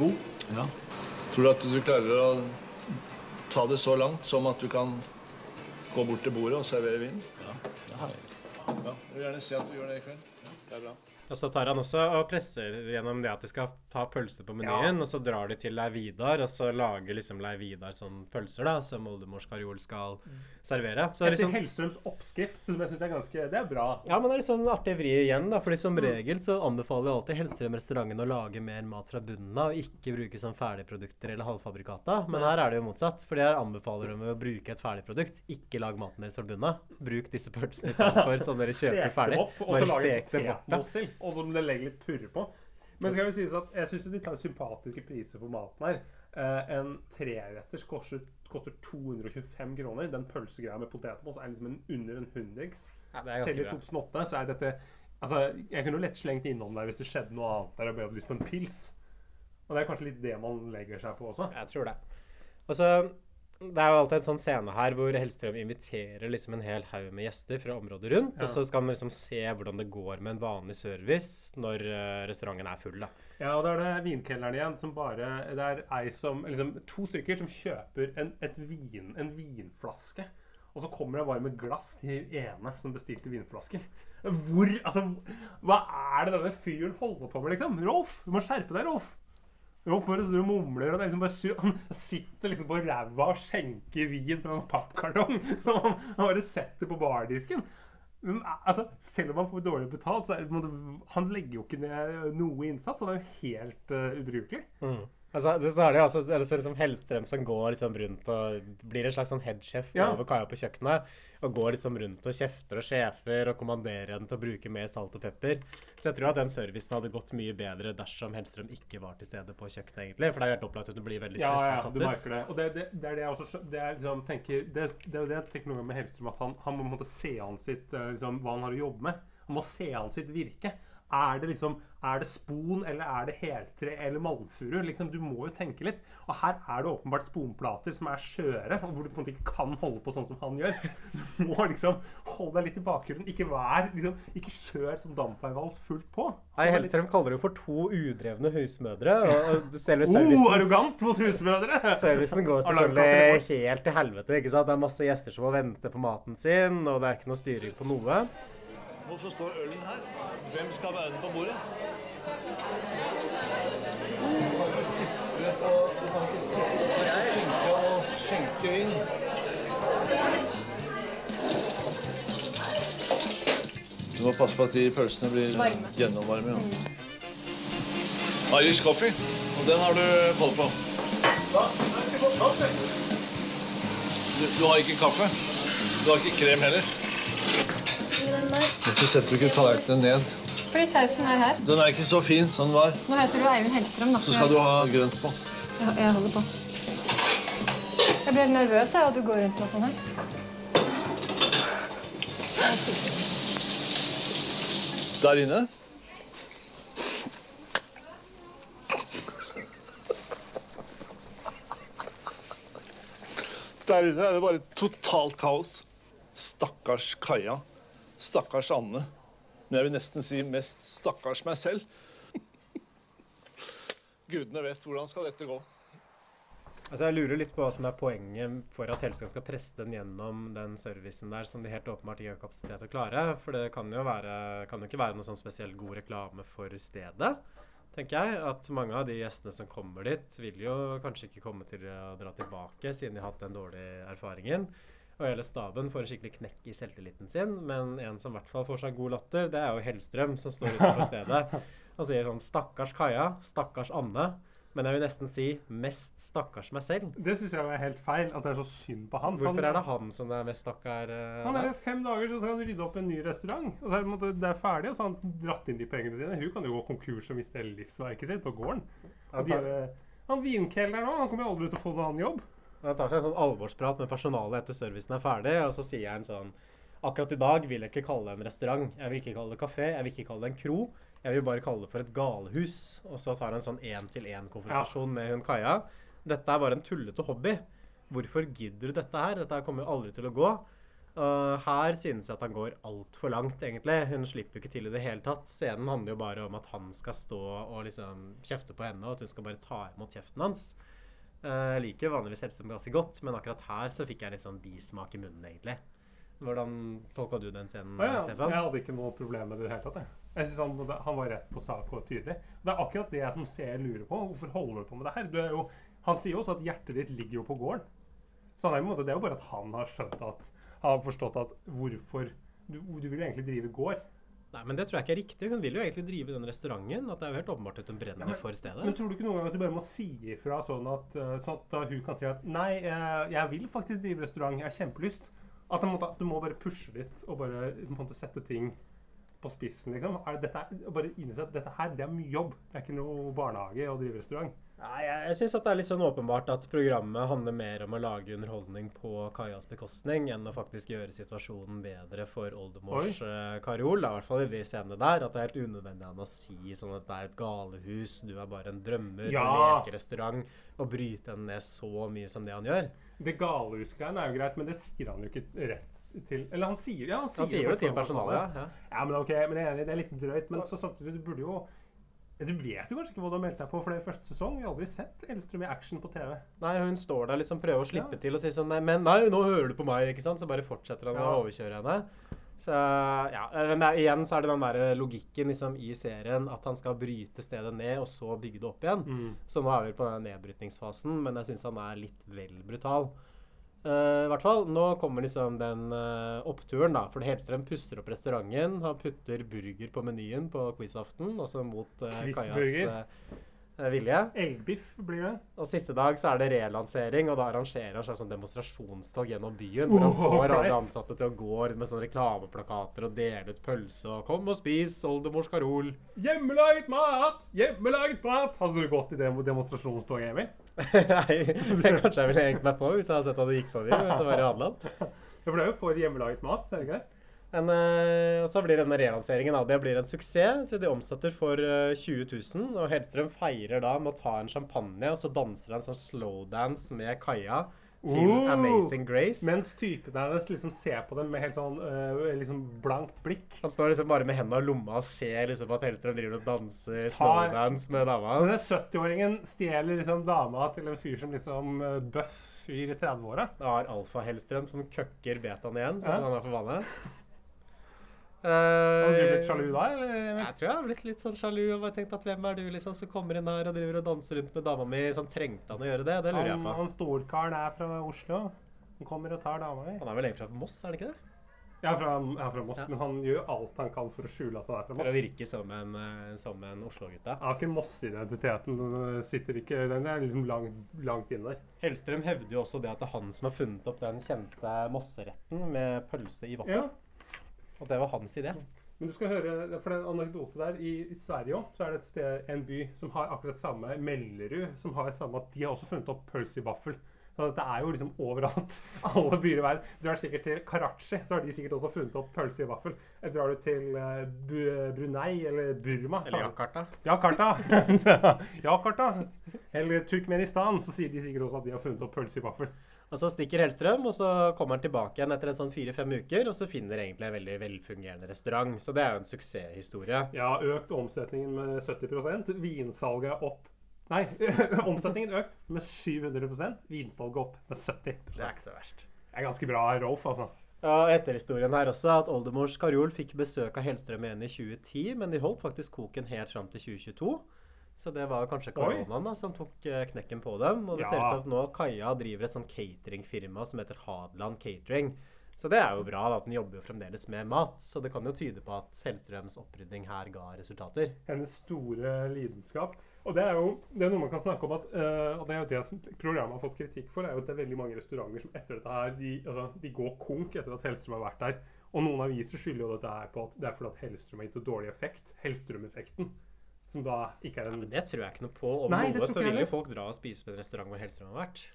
God. Ja. Tror du at du klarer å ta det så langt som at du kan gå bort til bordet og servere vin? Ja, det har jeg. Ja, jeg vil gjerne se at du gjør det i kveld. Ja, det er bra. Og så tar han også og presser gjennom det at de skal ta pølse på menyen, og så drar de til Leividar, og så lager liksom Lei Vidar sånn pølser da, som oldemors karjol skal servere. Så er Etter liksom, Hellstrøms oppskrift, som jeg syns er ganske Det er bra. ja, men det er litt sånn artig vri igjen, da, fordi som regel så anbefaler jeg alltid Hellstrøm-restauranten å lage mer mat fra bunnen av, og ikke bruke sånn ferdigprodukter eller halvfabrikata. Men her er det jo motsatt, fordi her anbefaler de å bruke et ferdigprodukt. Ikke lag maten deres fra bunnen av. Bruk disse pølsene istedenfor, sånn for som dere Stek kjøper dem ferdig. opp, og så lage potetmos til. Og så må det legge litt purre på. Men skal vi sies at jeg syns de tar sympatiske priser for maten her. Eh, en treretters koster, koster 225 kroner. Den pølsegreia med potetmos er liksom en, under en hundrings. Ja, Selv i ganske 2008 så er dette Altså, jeg kunne jo lett slengt innom der hvis det skjedde noe annet der og jeg hadde lyst på en pils. Og det er kanskje litt det man legger seg på også. Jeg tror det. Og så det er jo alltid en sånn scene her hvor Hellstrøm inviterer liksom en hel haug med gjester fra området rundt. Ja. Og så skal man liksom se hvordan det går med en vanlig service når eh, restauranten er full. da. Ja, og da er det vinkelneren igjen som bare Det er ei som liksom To stykker som kjøper en, vin, en vinflaske. Og så kommer det bare med glass til ene som bestilte vinflasker. Hvor Altså, hva er det denne fyren holder på med, liksom? Rolf! Du må skjerpe deg, Rolf! Rolf bare står og mumler, og liksom sur. Han sitter liksom på ræva og skjenker vin fra en pappkartong. Han *laughs* han bare setter på bardisken. Men, altså, selv om han får dårlig betalt, så er, han legger jo ikke ned noe innsats. Han er jo helt uh, ubrukelig. Altså, det, er det altså, er det så liksom Hellstrøm som går liksom rundt og blir en slags sånn headsjef Ja. over kaia på kjøkkenet. Og går liksom rundt og kjefter og sjefer og kommanderer henne til å bruke mer salt og pepper. Så jeg tror at den servicen hadde gått mye bedre dersom Hellstrøm ikke var til stede på kjøkkenet, egentlig. For det er jo helt opplagt at hun blir veldig stressa ja, ja, du merker det. Og det, det, det er det jeg også det er liksom, tenker, det, det er det jeg tenker noen ganger med Hellstrøm, at han, han må måte se an sitt, eh, liksom, hva han har å jobbe med. Han må se an sitt virke. Er det liksom, er det spon, eller er det heltre eller malmfuru? Liksom, du må jo tenke litt. Og her er det åpenbart sponplater som er skjøre, og hvor du på en måte ikke kan holde på sånn som han gjør. Du må liksom holde deg litt i bakgrunnen. Ikke vær, liksom, ikke kjør sånn dampveivals fullt på. Nei, Hellstrøm kaller det jo for to udrevne husmødre. Og, og servicen Oh, arrogant mot husmødre! servicen går selvfølgelig helt til helvete. ikke sant? Det er masse gjester som må vente på maten sin, og det er ikke noe styring på noe. Hvorfor står ølen her? Hvem skal være med på bordet? Du kan ikke sitte og skjenke og skjenke inn. Du må passe på at de pølsene blir Varme. gjennomvarme. Ja. Irish coffee, og den har du koll på. Du, du har ikke kaffe? Du har ikke krem heller? Hvorfor setter du ikke tallerkenene ned? Fordi sausen er her. Den er ikke så fin som den var. Nå heter du Eivind Hellstrøm, da. Så skal du ha grønt på. Jeg, jeg holder på. Jeg blir nervøs av at du går rundt med sånn her. Der inne. Der inne er det bare totalt kaos. Stakkars Kaja. Stakkars Anne. Men jeg vil nesten si mest stakkars meg selv. *laughs* Gudene vet hvordan skal dette gå. Altså Jeg lurer litt på hva som er poenget for at Hellstrøm skal presse den gjennom den servicen der, som de helt åpenbart ikke har kapasitet til å klare. For det kan jo, være, kan jo ikke være noe sånn spesielt god reklame for stedet. tenker jeg, At mange av de gjestene som kommer dit, vil jo kanskje ikke komme til å dra tilbake, siden de har hatt den dårlige erfaringen. Og hele staben får en skikkelig knekk i selvtilliten sin. Men en som i hvert fall får seg god latter, det er jo Hellstrøm, som står utenfor stedet. og sier sånn Stakkars Kaja. Stakkars Anne. Men jeg vil nesten si mest stakkars meg selv. Det syns jeg er helt feil. At det er så synd på han. Hvorfor er det han som er mest stakkar? Uh, Han er der? fem dager, så skal han rydde opp en ny restaurant. Og så er det, det er ferdig, og så har han dratt inn de pengene sine. Hun kan jo gå konkurs og miste hele livsverket sitt, og gården. Og de, han vinkelneren òg, han kommer jo aldri til å få noen annen jobb. Han tar seg en sånn alvorsprat med personalet etter servicen er ferdig, og så sier han sånn Akkurat i dag vil jeg ikke kalle det en restaurant. Jeg vil ikke kalle det kafé. Jeg vil ikke kalle det en kro. Jeg vil bare kalle det for et galehus. Og så tar han en sånn én-til-én-konfrontasjon med hun Kaja. Dette er bare en tullete hobby. Hvorfor gidder du dette her? Dette kommer jo aldri til å gå. Uh, her synes jeg at han går altfor langt, egentlig. Hun slipper jo ikke til i det hele tatt. Scenen handler jo bare om at han skal stå og liksom kjefte på henne, og at hun skal bare ta imot kjeften hans. Eh, Jeg liker vanligvis Hellstrøm ganske godt, men akkurat her så fikk jeg litt sånn bismak i munnen, egentlig. Hvordan tolka du den scenen, ah, ja, Stefan? jeg hadde ikke noe problem med det i det hele tatt. Jeg, jeg synes han, han var rett på sak og tydelig. Det er akkurat det jeg som ser lurer på. Hvorfor holder du på med det her? Du er jo, han sier jo også at hjertet ditt ligger jo på gården. Så han er, måte, det er jo bare at han har skjønt at Han har forstått at hvorfor Du, du vil egentlig drive gård. Nei, men det tror jeg ikke er riktig. Hun vil jo egentlig drive den restauranten. At det er jo helt åpenbart at hun brenner for stedet. Men tror du ikke noen gang at du bare må si ifra sånn at, uh, sånn at hun kan si at Nei, eh, jeg vil faktisk drive restaurant. Jeg har kjempelyst. At, du må bare pushe litt og bare måte, sette ting på spissen, liksom. Er dette, bare innse at dette her, det er mye jobb. Det er ikke noe barnehage å drive restaurant. Nei, jeg, jeg syns det er litt sånn åpenbart at programmet handler mer om å lage underholdning på Kajas bekostning enn å faktisk gjøre situasjonen bedre for oldemors uh, Karol. I hvert fall i de scenene der. At det er helt unødvendig av ham å si sånn at det er et galehus, du er bare en drømmer, Ja. en lekerestaurant, og bryte henne ned så mye som det han gjør. Det galehusgreiene er jo greit, men det sier han jo ikke rett til Eller han sier, ja, han sier, Han sier jo til personalet. Ja. Ja, men ok, men jeg er enig, det er litt drøyt. Men så samtidig, du burde jo ja, Du vet jo kanskje ikke hva du har meldt deg på, for det er første sesong. Vi har aldri sett Elstrøm i action på TV. Nei, hun står der liksom prøver å slippe Ja. til og sier sånn Nei, men nei, nå hører du på meg, ikke sant? Så bare fortsetter han Ja. å overkjøre henne. Så ja, men det er, igjen så er det den der logikken liksom, i serien at han skal bryte stedet ned og så bygge det opp igjen. Mm. Så nå er vi på den nedbrytningsfasen, men jeg syns han er litt vel brutal. Eh, I hvert fall, Nå kommer liksom den uh, oppturen, da. For Helstrøm puster opp restauranten. Han putter burger på menyen på quizaften, altså mot uh, Kajas eh, vilje. Elgbiff blir det. Og siste dag så er det relansering, og da arrangerer han seg sånn demonstrasjonstog gjennom byen. Hvor han får alle right. ansatte til å gå med sånne reklameplakater og dele ut pølse og 'Kom og spis oldemors Karol'. Hjemmelaget mat! Hjemmelaget mat! Hadde du gått i det demonstrasjonstoget, Emil? Nei, det kanskje jeg ville hengt meg på hvis jeg hadde sett at det gikk forbi. Hvis jeg var i Hadeland. Ja, for det er jo for hjemmelaget mat, er det ikke En, eh, og så blir denne relanseringen av det blir en suksess. så De omsetter for eh, 20 000. Og Hellstrøm feirer da med å ta en champagne, og så danser han sånn slowdance med Kaja til Oh! Amazing Grace. Mens typen hennes liksom ser på dem med helt sånn uh, liksom blankt blikk. Han står liksom bare med hendene i lomma og ser liksom at Hellstrøm driver og danser slowdance med dama. Denne 70-åringen stjeler liksom dama til en fyr som liksom uh, bøff fyr i 30-åra. Da har Alfa-Hellstrøm som køkker betaen igjen, Ja. som han er for vane. Hadde du blitt Eh, sjalu da, eller? Jeg tror jeg har blitt litt sånn sjalu og bare tenkt at hvem er du liksom som kommer inn her og driver og danser rundt med dama mi? Sånn, trengte han å gjøre det? Det lurer jeg på. han storkaren er fra Oslo. Han kommer og tar dama mi. Han er vel egentlig fra Moss, er det ikke det? Jeg er fra, jeg er fra Moss, Ja. men han gjør alt han kan for å skjule at han er fra For å virke som en, eh, som en Oslo-gutt. Jeg har ikke Moss-identiteten. Den sitter ikke Den er liksom langt, langt inne der. Hellstrøm hevder jo også det at det er han som har funnet opp den kjente Mosseretten med pølse i vaffel. Ja. At det var hans idé. Men du skal høre, for det er en anekdote der, i, i Sverige også, så er det et sted, en by som har akkurat samme, Mellerud, som har samme at de har også funnet opp pølse i vaffel. Så dette er jo liksom overalt. *laughs* Alle byer i verden. Drar du sikkert til Karachi, så har de sikkert også funnet opp pølse i vaffel. Drar du til uh, Bu Brunei eller Burma Eller Jakarta. Jakarta. *laughs* Jakarta. Eller Turkmenistan, så sier de sikkert også at de har funnet opp pølse i vaffel. Og så stikker Hellstrøm, og så kommer han tilbake igjen etter en sånn fire-fem uker, og så finner egentlig en veldig velfungerende restaurant. Så det er jo en suksesshistorie. Ja, økt omsetningen med 70 Vinsalget er opp Nei, *laughs* omsetningen økt med 700% Vinsalget opp med 70 Det er ikke så verst. Det er ganske bra Rolf, altså. Ja, Etterhistorien her også at oldemors Karol fikk besøk av Hellstrøm igjen i 2010, men de holdt faktisk koken helt fram til 2022. Så det var kanskje koronaen da, som tok eh, knekken på dem. Og det Ja. ser ut som at nå Kaja driver et sånt cateringfirma som heter Hadeland Catering. Så det er jo bra da, at hun jobber jo fremdeles med mat. Så det kan jo tyde på at Hellstrøms opprydning her ga resultater. Hennes store lidenskap. Og det er jo det er noe man kan snakke om at uh, Og det er jo det som programmet har fått kritikk for, er jo at det er veldig mange restauranter som etter dette her, de, altså, de går konk etter at Hellstrøm har vært der. Og noen aviser skylder jo dette her på at det er fordi at Hellstrøm har gitt så dårlig effekt. Hellstrøm-effekten. Som da ikke er en Men det tror jeg ikke noe på. Om Nei, noe så vil jo folk dra og spise på en restaurant hvor Hellstrøm har vært.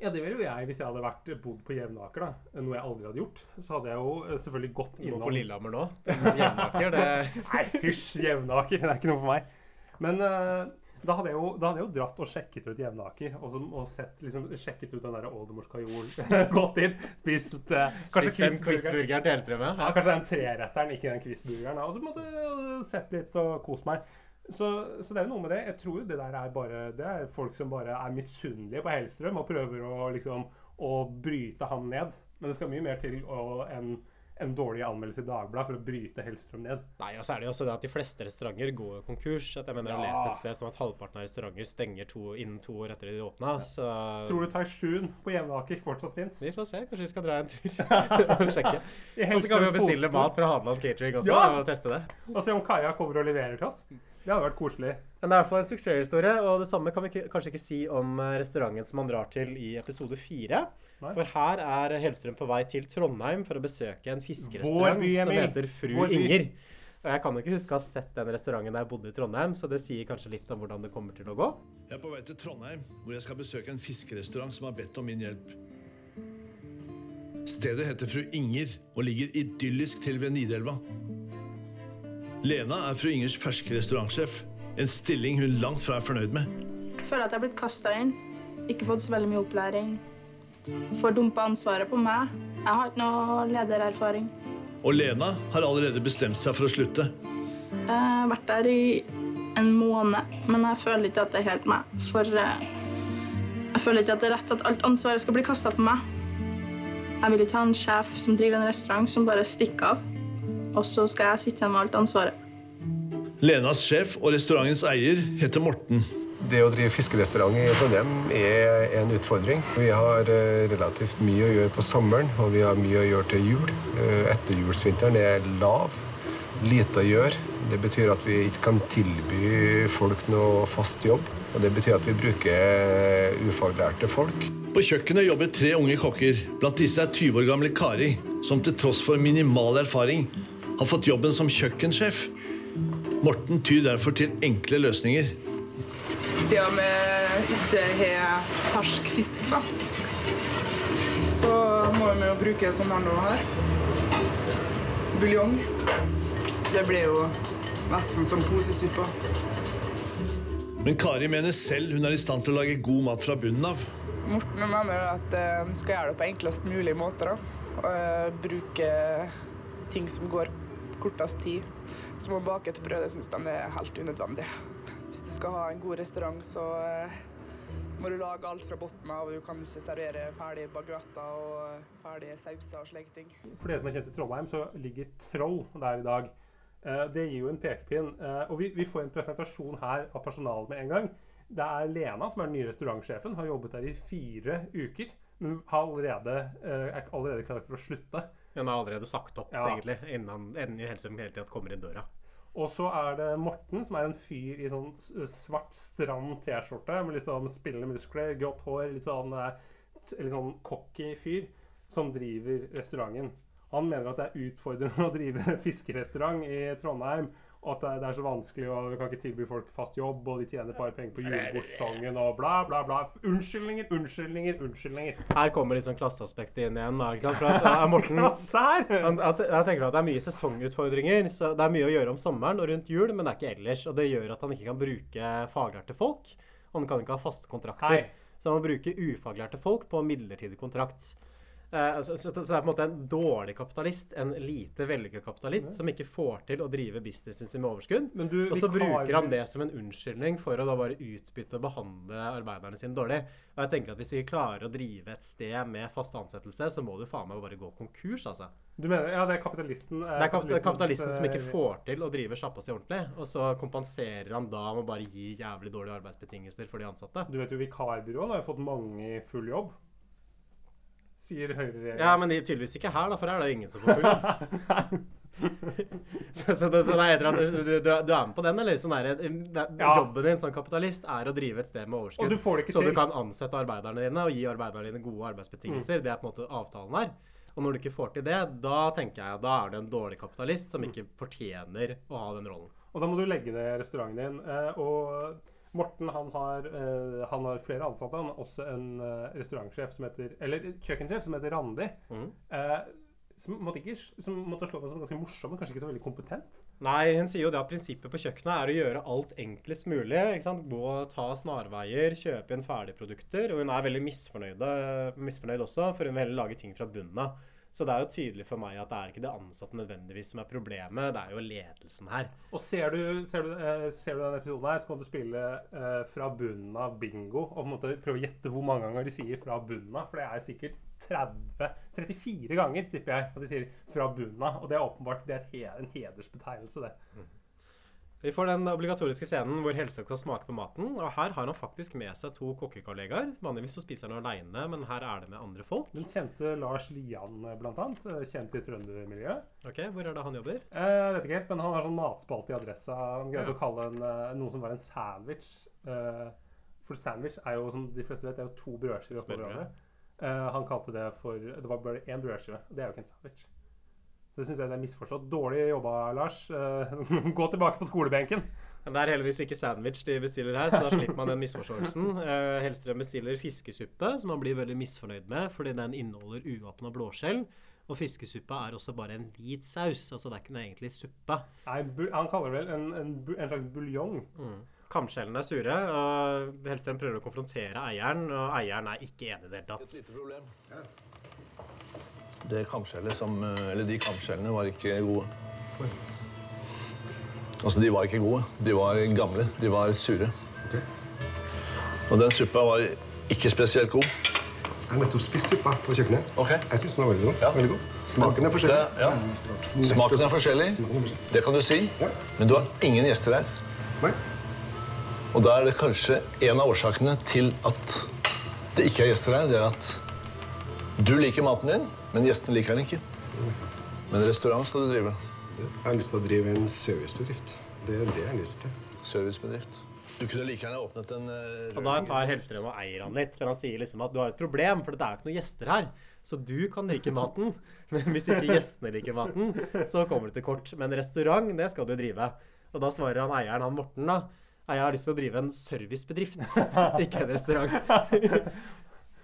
Ja, det ville jo jeg hvis jeg hadde vært, bodd på Jevnaker, da. Noe jeg aldri hadde gjort. Så hadde jeg jo eh, selvfølgelig gått Gå på Lillehammer nå. *laughs* Jevnaker, det Nei, fysj, Jevnaker. *laughs* Det er ikke noe for meg. Men uh, da, hadde jo, da hadde jeg jo dratt og sjekket ut Jevnaker. Og, så, og sett, liksom, sjekket ut den der oldemorskajolen. *laughs* Gått inn, spist uh, kanskje Spist quizburgeren til Hellstrøm, Ja, ja. kanskje den treretteren, ikke den quizburgeren. Og så måtte jeg sett litt og kost meg. Så, så det er jo noe med det. Jeg tror jo det der er bare Det er folk som bare er misunnelige på Hellstrøm og prøver å liksom å bryte ham ned. Men det skal mye mer til enn en dårlig anmeldelse i Dagbladet for å bryte Hellstrøm ned. Nei, og så er det jo også det at de fleste restauranter går konkurs. At jeg mener jeg har Ja. et sted som at halvparten av restauranter stenger to, innen to år etter de åpna. Så Tror du Taishun på Jevnaker fortsatt fins? vi får se. Kanskje vi skal dra en tur *laughs* og sjekke. Og så kan vi jo bestille mat fra Hadeland Catering også Ja! og teste det. Og se om Kaja kommer og leverer til oss. Det hadde vært koselig. Men det er i hvert fall en suksesshistorie, og det samme kan vi ikke, kanskje ikke si om eh, restauranten som han drar til i episode fire. Nei. For her er Hellstrøm på vei til Trondheim for å besøke en fiskerestaurant by, som heter Fru Inger. Og jeg kan ikke huske å ha sett den restauranten da jeg bodde i Trondheim, så det sier kanskje litt om hvordan det kommer til å gå. Jeg er på vei til Trondheim, hvor jeg skal besøke en fiskerestaurant som har bedt om min hjelp. Stedet heter Fru Inger og ligger idyllisk til ved Nidelva. Lena er fru Ingers ferske restaurantsjef, en stilling hun langt fra er fornøyd med. Jeg føler at jeg har blitt kasta inn. Ikke fått så veldig mye opplæring. Får dumpa ansvaret på meg. Jeg har ikke noe ledererfaring. Og Lena har allerede bestemt seg for å slutte. Jeg har vært der i en måned, men jeg føler ikke at det er helt meg. For eh, jeg føler ikke at det er rett at alt ansvaret skal bli kasta på meg. Jeg vil ikke ha en sjef som driver en restaurant som bare stikker av. og så skal jeg sitte igjen med alt ansvaret. Lenas sjef og restaurantens eier heter Morten. Det å drive fiskerestaurant i Trondheim er en utfordring. Vi har eh, relativt mye å gjøre på sommeren, og vi har mye å gjøre til jul. Eh, Etterjulsvinteren er lav. Lite å gjøre. Det betyr at vi ikke kan tilby folk noe fast jobb. Og det betyr at vi bruker ufaglærte folk. På kjøkkenet jobber tre unge kokker. Blant disse er 20 år gamle Kari, som til tross for minimal erfaring har fått jobben som kjøkkensjef. Morten tyr derfor til enkle løsninger. Siden vi ikke har fersk fisk, da, så må vi jo bruke sånn her nå her. Buljong. Det blir jo nesten som posesuppe. Men Kari mener selv hun er i stand til å lage god mat fra bunnen av. Morten mener at eh, vi skal gjøre det på enklest mulig måte. da. Og, bruke ting som går kortest tid. Som å bake et brød, det syns de er helt unødvendig. Hvis du skal ha en god restaurant, så eh, må du lage alt fra bunnen av. Du kan ikke servere ferdige baguetter og ferdige sauser og slike ting. For dere som er kjent i Trondheim, så ligger Troll der i dag. Eh, det gir jo en pekepinn. Eh, og vi, får en presentasjon her av personalet med en gang. Det er Lena som er den nye restaurantsjefen. Har jobbet der i fire uker. Men har allerede, eh, er allerede klar for å slutte. Hun har allerede sagt opp, Ja. egentlig, innen, innen Hellstrøm hele tiden kommer inn døra. Og så er det Morten, som er en fyr i sånn svart, stram T-skjorte med litt sånn spillende muskler, grått hår, litt sånn, eh, litt sånn cocky fyr, som driver restauranten. Han mener at det er utfordrende *laughs* å drive fiskerestaurant i Trondheim, og at det er, så vanskelig, og vi kan ikke tilby folk fast jobb, og de tjener bare penger på julebordsesongen, og bla, bla, bla. Unnskyldninger, unnskyldninger, unnskyldninger. Her kommer litt sånn klasseaspektet inn igjen. Da, ikke sant? For at, ja, Morten, *laughs* her! jeg tenker at Det er mye sesongutfordringer. så Det er mye å gjøre om sommeren og rundt jul, men det er ikke ellers. og Det gjør at han ikke kan bruke faglærte folk. Og han kan ikke ha faste kontrakter. Hei. Så han må bruke ufaglærte folk på midlertidig kontrakt. Eh, så, så, så det er på en måte en dårlig kapitalist, en lite vellykket kapitalist, som ikke får til å drive businessen sin med overskudd. Men du, Og så bruker han det som en unnskyldning for å da bare utbytte og behandle arbeiderne sine dårlig. Og jeg tenker at Hvis vi klarer å drive et sted med fast ansettelse, så må du faen meg bare gå konkurs. altså. Du mener, ja, det er kapitalisten. eh, Det er kap- det kapitalistens, kapitalisten som ikke eh, får til å drive sjappa si ordentlig. Og så kompenserer han da med å bare gi jævlig dårlige arbeidsbetingelser for de ansatte. Du vet jo, Vikarbyrået har jo fått mange i full jobb. Sier høyreregjeringen. Ja, men de, tydeligvis ikke her, da, for her er det ingen som får full. *laughs* så, så det, så det er du, du, du er med på den, eller? Sånn der, det, Ja. Jobben din som kapitalist er å drive et sted med overskudd. Du så du kan ansette arbeiderne dine og gi arbeiderne dine gode arbeidsbetingelser. Mm. Det er på en måte avtalen her. Og når du ikke får til det, da tenker jeg da er du en dårlig kapitalist som ikke fortjener å ha den rollen. Og da må du legge ned restauranten din. Eh, og Morten han har, eh, han har flere ansatte. Han har også en eh, restaurantsjef som heter Eller kjøkkensjef som heter Randi. Mm. Eh, som måtte, ikke, som måtte slå meg som ganske morsom, men kanskje ikke så veldig kompetent. Nei, hun sier jo det at prinsippet på kjøkkenet er å gjøre alt enklest mulig. ikke sant? Gå og ta snarveier, kjøpe inn ferdigprodukter. Og hun er veldig misfornøyd, misfornøyd også, for hun vil heller lage ting fra bunnen av. Så det er jo tydelig for meg at det er ikke det ansatte nødvendigvis som er problemet, det er jo ledelsen her. Og ser du, ser du, eh, ser du denne episoden her, så kan du spille eh, fra bunnen av bingo. Og på en måte prøve å gjette hvor mange ganger de sier 'fra bunnen av'. For det er sikkert 30 34 ganger, tipper jeg, at de sier 'fra bunnen av'. Og det er åpenbart det er he- en hedersbetegnelse, det. Vi får den obligatoriske scenen hvor Hellstrøm skal smake på maten. Og her har han faktisk med seg to kokkekollegaer. Vanligvis så spiser han aleine, men her er det med andre folk. Den kjente Lars Lian, blant annet. Kjent i trøndermiljøet. Ok, Hvor er det han jobber? Eh, Jeg vet ikke helt, men han har sånn matspalte i Adressa. Han greide Ja. å kalle en, eh, noe som var en sandwich eh, For sandwich er jo, som de fleste vet, er jo to brødskiver oppå hverandre. Han kalte det for Det var bare én brødskive. Det er jo ikke en sandwich. Så det syns jeg det er misforstått. Dårlig jobba, Lars. Eh, *laughs* Gå tilbake på skolebenken. Men det er heldigvis ikke sandwich de bestiller her, så da slipper man den misforståelsen. Eh, Hellstrøm bestiller fiskesuppe, som han blir veldig misfornøyd med, fordi den inneholder uåpna blåskjell. Og fiskesuppa er også bare en hvit saus, altså det er ikke noe egentlig suppe. Nei, han kaller det vel en, en, en slags buljong. Mm. Kamskjellene er sure, og Hellstrøm prøver å konfrontere eieren, og eieren er ikke enig i det hele tatt. lite problem. Det kamskjellet som eh, Eller de kamskjellene var ikke gode. Altså, de var ikke gode. De var gamle. De var sure. Og den suppa var ikke spesielt god. Jeg har nettopp spist suppa på kjøkkenet. Jeg syns den var veldig god. Veldig god. Smaken er forskjellig. Det- ja. Smaken er forskjellig, det kan du si. Men du har ingen gjester her. Nei. Og da er det kanskje en av årsakene til at det ikke er gjester her, det er at du liker maten din, men gjestene liker den ikke. Men restaurant skal du drive. Jeg har lyst til å drive en servicebedrift. Det er det jeg har lyst til. Servicebedrift. Du kunne like gjerne åpnet en eh, Og da tar Hellstrøm og eier han litt, for han sier liksom at du har et problem, for det er ikke noen gjester her. Så du kan like maten, *laughs* men hvis ikke gjestene liker maten, så kommer du til kort. Men restaurant, det skal du drive. Og da svarer han eieren, han Morten, da. Jeg har lyst til å drive en servicebedrift, *laughs* ikke en restaurant.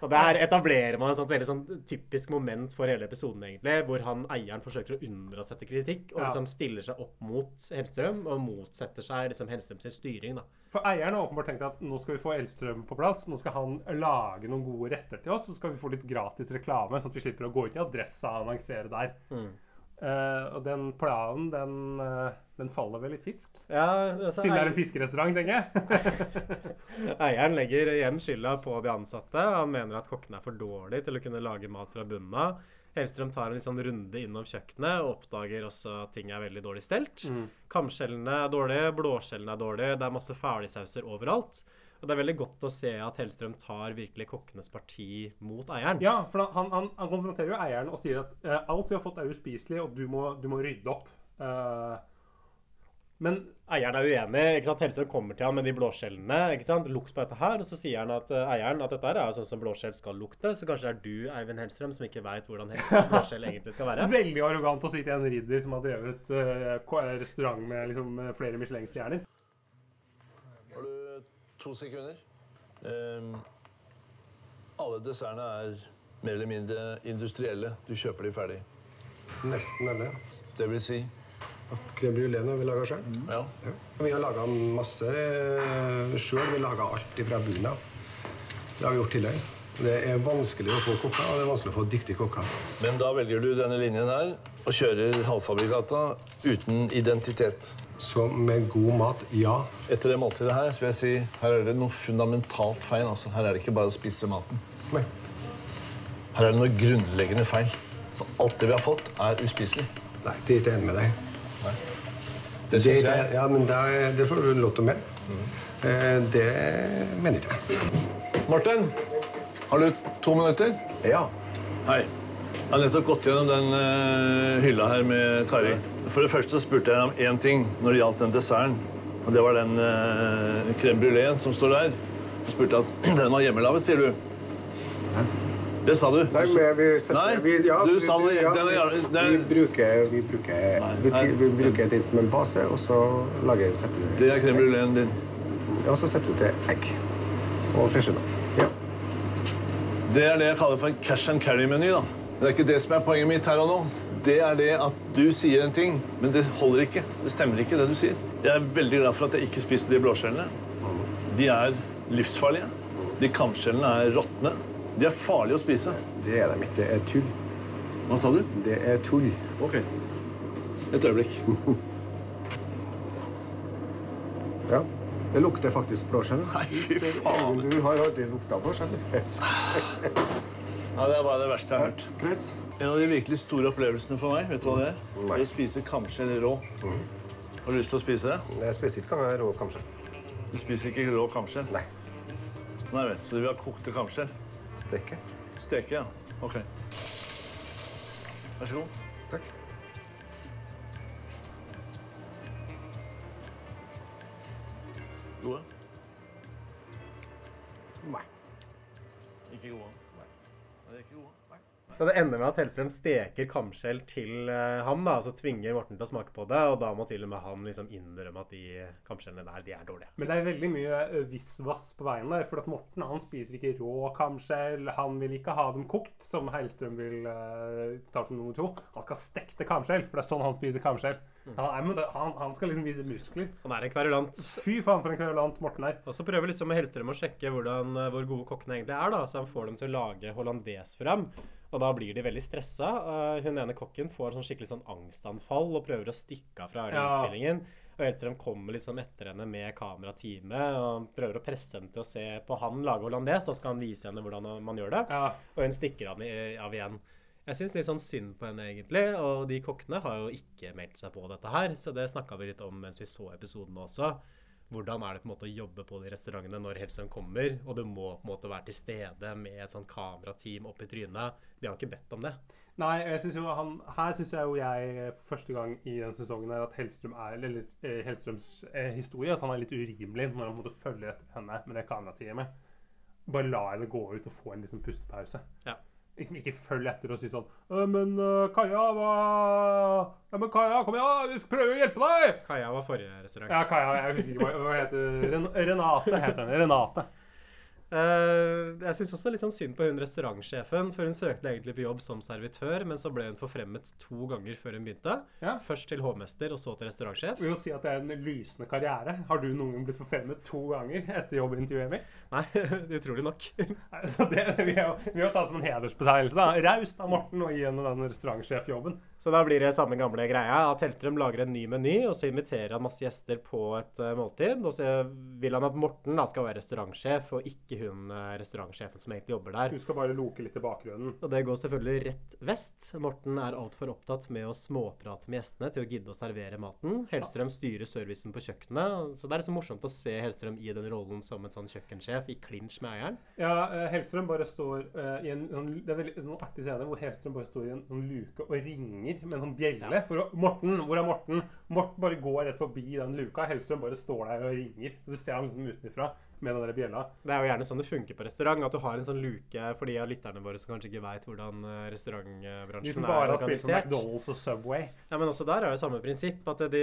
Og der etablerer man et sånt veldig sånn typisk moment for hele episoden, egentlig, hvor han eieren forsøker å unndra kritikk, og liksom stiller seg opp mot Hellstrøm, og motsetter seg liksom Hellstrøm sin styring, da. For eieren har åpenbart tenkt at nå skal vi få Hellstrøm på plass. Nå skal han lage noen gode retter til oss, så skal vi få litt gratis reklame, sånn at vi slipper å gå ut i Adressa og annonsere der. Mm. Eh, og den planen, den, uh, den faller vel i fisk? Ja, altså, Siden det er en fiskerestaurant, tenker jeg. *laughs* Eieren legger igjen skylda på de ansatte. Han mener at kokkene er for dårlige til å kunne lage mat fra bunnen av. Hellstrøm tar en sånn runde innom kjøkkenet og oppdager også at ting er veldig dårlig stelt. Mm. Kamskjellene er dårlige, blåskjellene er dårlige, det er masse ferdigsauser overalt. Og det er veldig godt å se at Hellstrøm tar virkelig kokkenes parti mot eieren. Ja, for han, han, han konfronterer jo eieren og sier at uh, alt vi har fått er uspiselig, og du må, du må rydde opp. Uh, men Eieren er uenig. ikke sant? Hellstrøm kommer til han med de blåskjellene. ikke sant? Lukt på dette her. Og så sier han at uh, eieren at dette her er jo sånn som blåskjell skal lukte. Så kanskje det er du, Eivind Hellstrøm, som ikke veit hvordan *laughs* blåskjell egentlig skal være. veldig arrogant å si til en ridder som har drevet uh, restaurant med liksom, flere Michelin-stjerner. To sekunder? Um, alle dessertene er mer eller mindre industrielle. Du kjøper de ferdig. Nesten alle. Det vil si At crème brulé har vi laga sjøl. Ja. Vi har laga masse sjøl. Vi laga alt fra bunnen av. Det har vi gjort tidligere. Det er vanskelig å få kokker, og det er vanskelig å få dyktige kokker. Men da velger du denne linjen her og kjører halvfabrikata uten identitet. Så med god mat, ja. Etter det måltidet her så vil jeg si her er det noe fundamentalt feil. Altså. Her er det ikke bare å spise maten. Nei. Her er det noe grunnleggende feil. For alt det vi har fått, er uspiselig. Nei, det er ikke enig med deg. Det syns jeg. Ja, men det, det får du lov til å mene. Eh, Det mener ikke jeg. Martin, har du to minutter? Ja. Hei. Jeg har nettopp gått gjennom den uh, hylla her med Kari. For det første spurte jeg om én ting når det gjaldt den desserten. Og det var den uh, crème bruléen som står der. Jeg spurte at *clears throat* den var hjemmelaget, sier du. Hæ? Det sa du. Nei, men vi setter, vi, ja, du sa det- ja, den vi, den- vi bruker, vi bruker, nei, nei. vi bruker den som en base, og så lager, setter vi Det er crème bruléen din. Ja, og så setter du til egg og freshenap. Ja. Det er det jeg kaller for en cash and carry-meny. da. Det er ikke det som er poenget mitt her og nå. Det er det at du sier en ting, men det holder ikke. Det stemmer ikke, det du sier. Jeg er veldig glad for at jeg ikke spiste de blåskjellene. De er livsfarlige. De kamskjellene er råtne. De er farlige å spise. Det er de ikke. Det er tull. Hva sa du? Det er tull. Ok. Et øyeblikk. Ja. Det lukter faktisk blåskjell. Du har aldri lukta blåskjell. *laughs* Ja, Det er bare det verste jeg har hørt. Greit. En av de virkelig store opplevelsene for meg, vet du hva det er? Er å spise kamskjell rå. Har du lyst til å spise det? Jeg spiser ikke rå kamskjell. Du spiser ikke rå kamskjell? Nei. Nei vel, Så du vil ha kokte kamskjell? Steke. Steke, ja. Ok. Vær så god. Takk. Gode? Nei. Ikke gode? Så det ender med at Hellstrøm steker kamskjell til eh, ham, da, og så tvinger Morten til å smake på det. Og da må til og med han liksom innrømme at de kamskjellene der, de er dårlige. Men det er veldig mye ø, visvas på veien der. For at Morten han spiser ikke rå kamskjell. Han vil ikke ha dem kokt, som Hellstrøm vil uh, ta som nummer to. Han skal stekte kamskjell, for det er sånn han spiser kamskjell. Han, er, han, han skal liksom vise muskler. Han er en kverulant. Fy faen for en kverulant Morten er. Og så prøver liksom Hellstrøm å sjekke hvordan, eh, hvor gode kokkene egentlig er. da, Så han får dem til å lage hollandes for ham. Og da blir de veldig stressa. Eh, hun ene kokken får sånn skikkelig sånn angstanfall og prøver å stikke av fra Ja. innspillingen. Og Elstrøm kommer liksom etter henne med kamerateamet og prøver å presse henne til å se på han lage hollandes, så skal han vise henne hvordan man gjør det. Ja. Og hun stikker av, av igjen. Jeg syns litt sånn synd på henne, egentlig. Og de kokkene har jo ikke meldt seg på dette her, så det snakka vi litt om mens vi så episoden også. Hvordan er det på en måte å jobbe på de restaurantene når Hellstrøm kommer, og du må på en måte være til stede med et sånt kamerateam oppi trynet. De har ikke bedt om det. Nei, jeg synes jo han, her syns jeg jo jeg første gang i den sesongen her at Hellstrøm er, eller eh, Hellstrøms eh, historie at han er litt urimelig når han måtte følge etter henne med det kamerateamet. Bare la henne gå ut og få en liten pustepause. Ja. Liksom Ikke følg etter og si sånn «Øh, Men Kaja, hva Ja, men Kaja, kom igjen, vi skal prøve å hjelpe deg! Kaja var forrige restaurant. Ja, Kaja, jeg husker ikke hva, hva heter Ren Renate heter henne. Renate. Eh, jeg syns også det er litt sånn synd på hun restaurantsjefen, for hun søkte egentlig på jobb som servitør, men så ble hun forfremmet to ganger før hun begynte. Ja. Først til hovmester, og så til restaurantsjef. Vi må si at det er en lysende karriere. Har du noen gang blitt forfremmet to ganger etter jobbintervjuet mitt? Nei, *laughs* utrolig nok. Det vi har vi har tatt som en hedersbetegnelse. Raust av Morten å gi henne den restaurantsjefjobben. Så da blir det samme gamle greia, at Hellstrøm lager en ny meny, og så inviterer han masse gjester på et eh, måltid. Og så vil han at Morten da skal være restaurantsjef, og ikke hun eh, restaurantsjefen som egentlig jobber der. Du skal bare loke litt i bakgrunnen. Og det går selvfølgelig rett vest. Morten er altfor opptatt med å småprate med gjestene til å gidde å servere maten. Hellstrøm styrer servicen på kjøkkenet. Så det er liksom morsomt å se Hellstrøm i den rollen som en sånn kjøkkensjef i klinsj med eieren. Ja, eh, Hellstrøm bare står i en, en Det er en artig scene hvor Hellstrøm bare står i en, sånn luke og ringer med en sånn bjelle. For å, Morten, hvor er Morten? Morten bare går rett forbi den luka. Hellstrøm bare står der og ringer. Og Du ser han liksom utenfra med den der bjella. Det er jo gjerne sånn det funker på restaurant, at du har en sånn luke for de av lytterne våre som kanskje ikke veit hvordan restaurantbransjen er organisert. De som bare har spist på. McDonald's og Subway. Ja, men også der er jo samme prinsipp. At de,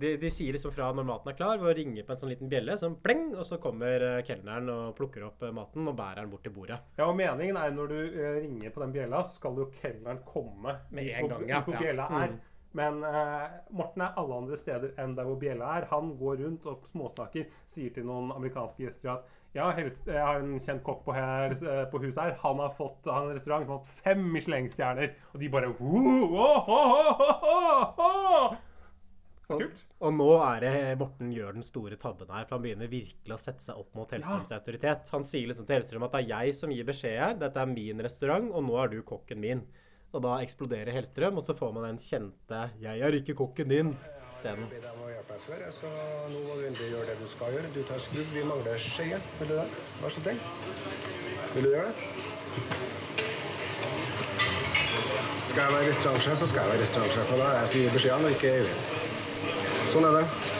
de, de sier liksom fra når maten er klar, ved å ringe på en sånn liten bjelle, sånn pleng, og så kommer eh, kelneren og plukker opp eh, maten og bærer den bort til bordet. Ja, og meningen er når du eh, ringer på den bjella, så skal jo kelneren komme Med en gang, ja. hvor bjella er. Mm. Men eh, Morten er alle andre steder enn der hvor bjella er. Han går rundt og småsnakker, sier til noen amerikanske gjester at ja, helst, jeg har en kjent kokk på, her, eh, på huset her. Han har fått han har en restaurant som har hatt fem Michelin-stjerner. Og de bare «Woo, oh, oh, oh, oh, oh!» Så kult. Og nå er det Morten gjør den store tabben her, for han begynner virkelig å sette seg opp mot Hellstrøms autoritet. Han sier liksom til Hellstrøm at det er jeg som gir beskjed her, dette er min restaurant, og nå er du kokken min. Og da eksploderer Hellstrøm, og så får man den kjente 'jeg er ikke kokken din'-scenen. Jeg må hjelpe deg før, så nå må du endelig gjøre det du skal gjøre. Du tar skrubb, vi mangler skje. Vil du det? Vær så snill. Vil du gjøre det? Skal jeg være restaurantsjef, så skal jeg være restaurantsjef. Og da er jeg som gir beskjedene, og ikke Øyvind. Sånn er det.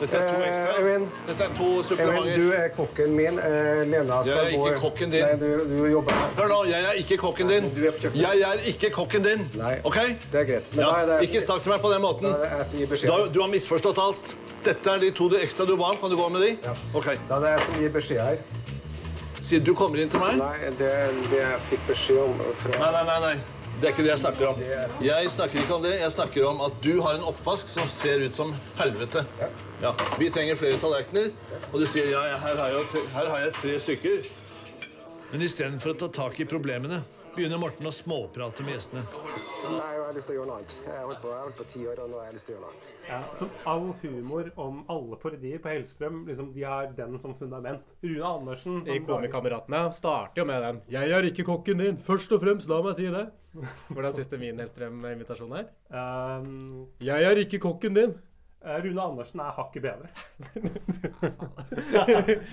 Dette er to Eh, ekstra. Øyvind. Dette er to supplementer. du er kokken min. Eh, Lena skal Jeg er ikke gå kokken din. Nei, du, du jobber her. Hør nå, jeg er ikke kokken din. Du er på kjøkkenet. Jeg er ikke kokken din. Nei. OK? Det er greit. Men Ja, er det ikke snakk til meg på den måten. Da er jeg som gir Du beskjed. har, du har misforstått alt. Dette er de to ekstra du ba om. Kan du gå med de? Ja. OK. Da er det jeg som gir beskjed her. Siden du kommer inn til meg Nei, det, det jeg fikk beskjed om fra Nei, nei, nei. nei. Det er ikke det jeg snakker om. Jeg snakker ikke om det. Jeg snakker om at du har en oppvask som ser ut som helvete. Ja. Vi trenger flere tallerkener. Og du sier ja, her har jeg tre stykker. Men istedenfor å ta tak i problemene, begynner Morten å småprate med gjestene. Nei, jeg har lyst til å gjøre noe annet. Jeg har holdt på, jeg har holdt på ti år, og nå har jeg lyst til å gjøre noe annet. Ja, som all humor om alle parodier på Hellstrøm, liksom, de har den som fundament. Rune Andersen De som komikameratene starter jo med den 'Jeg er ikke kokken din'. Først og fremst, la meg si det. Hvordan syns du min Hellstrøm-invitasjon er? *laughs* Um, 'Jeg er ikke kokken din'. Eh, Rune Andersen er hakket bedre. *laughs*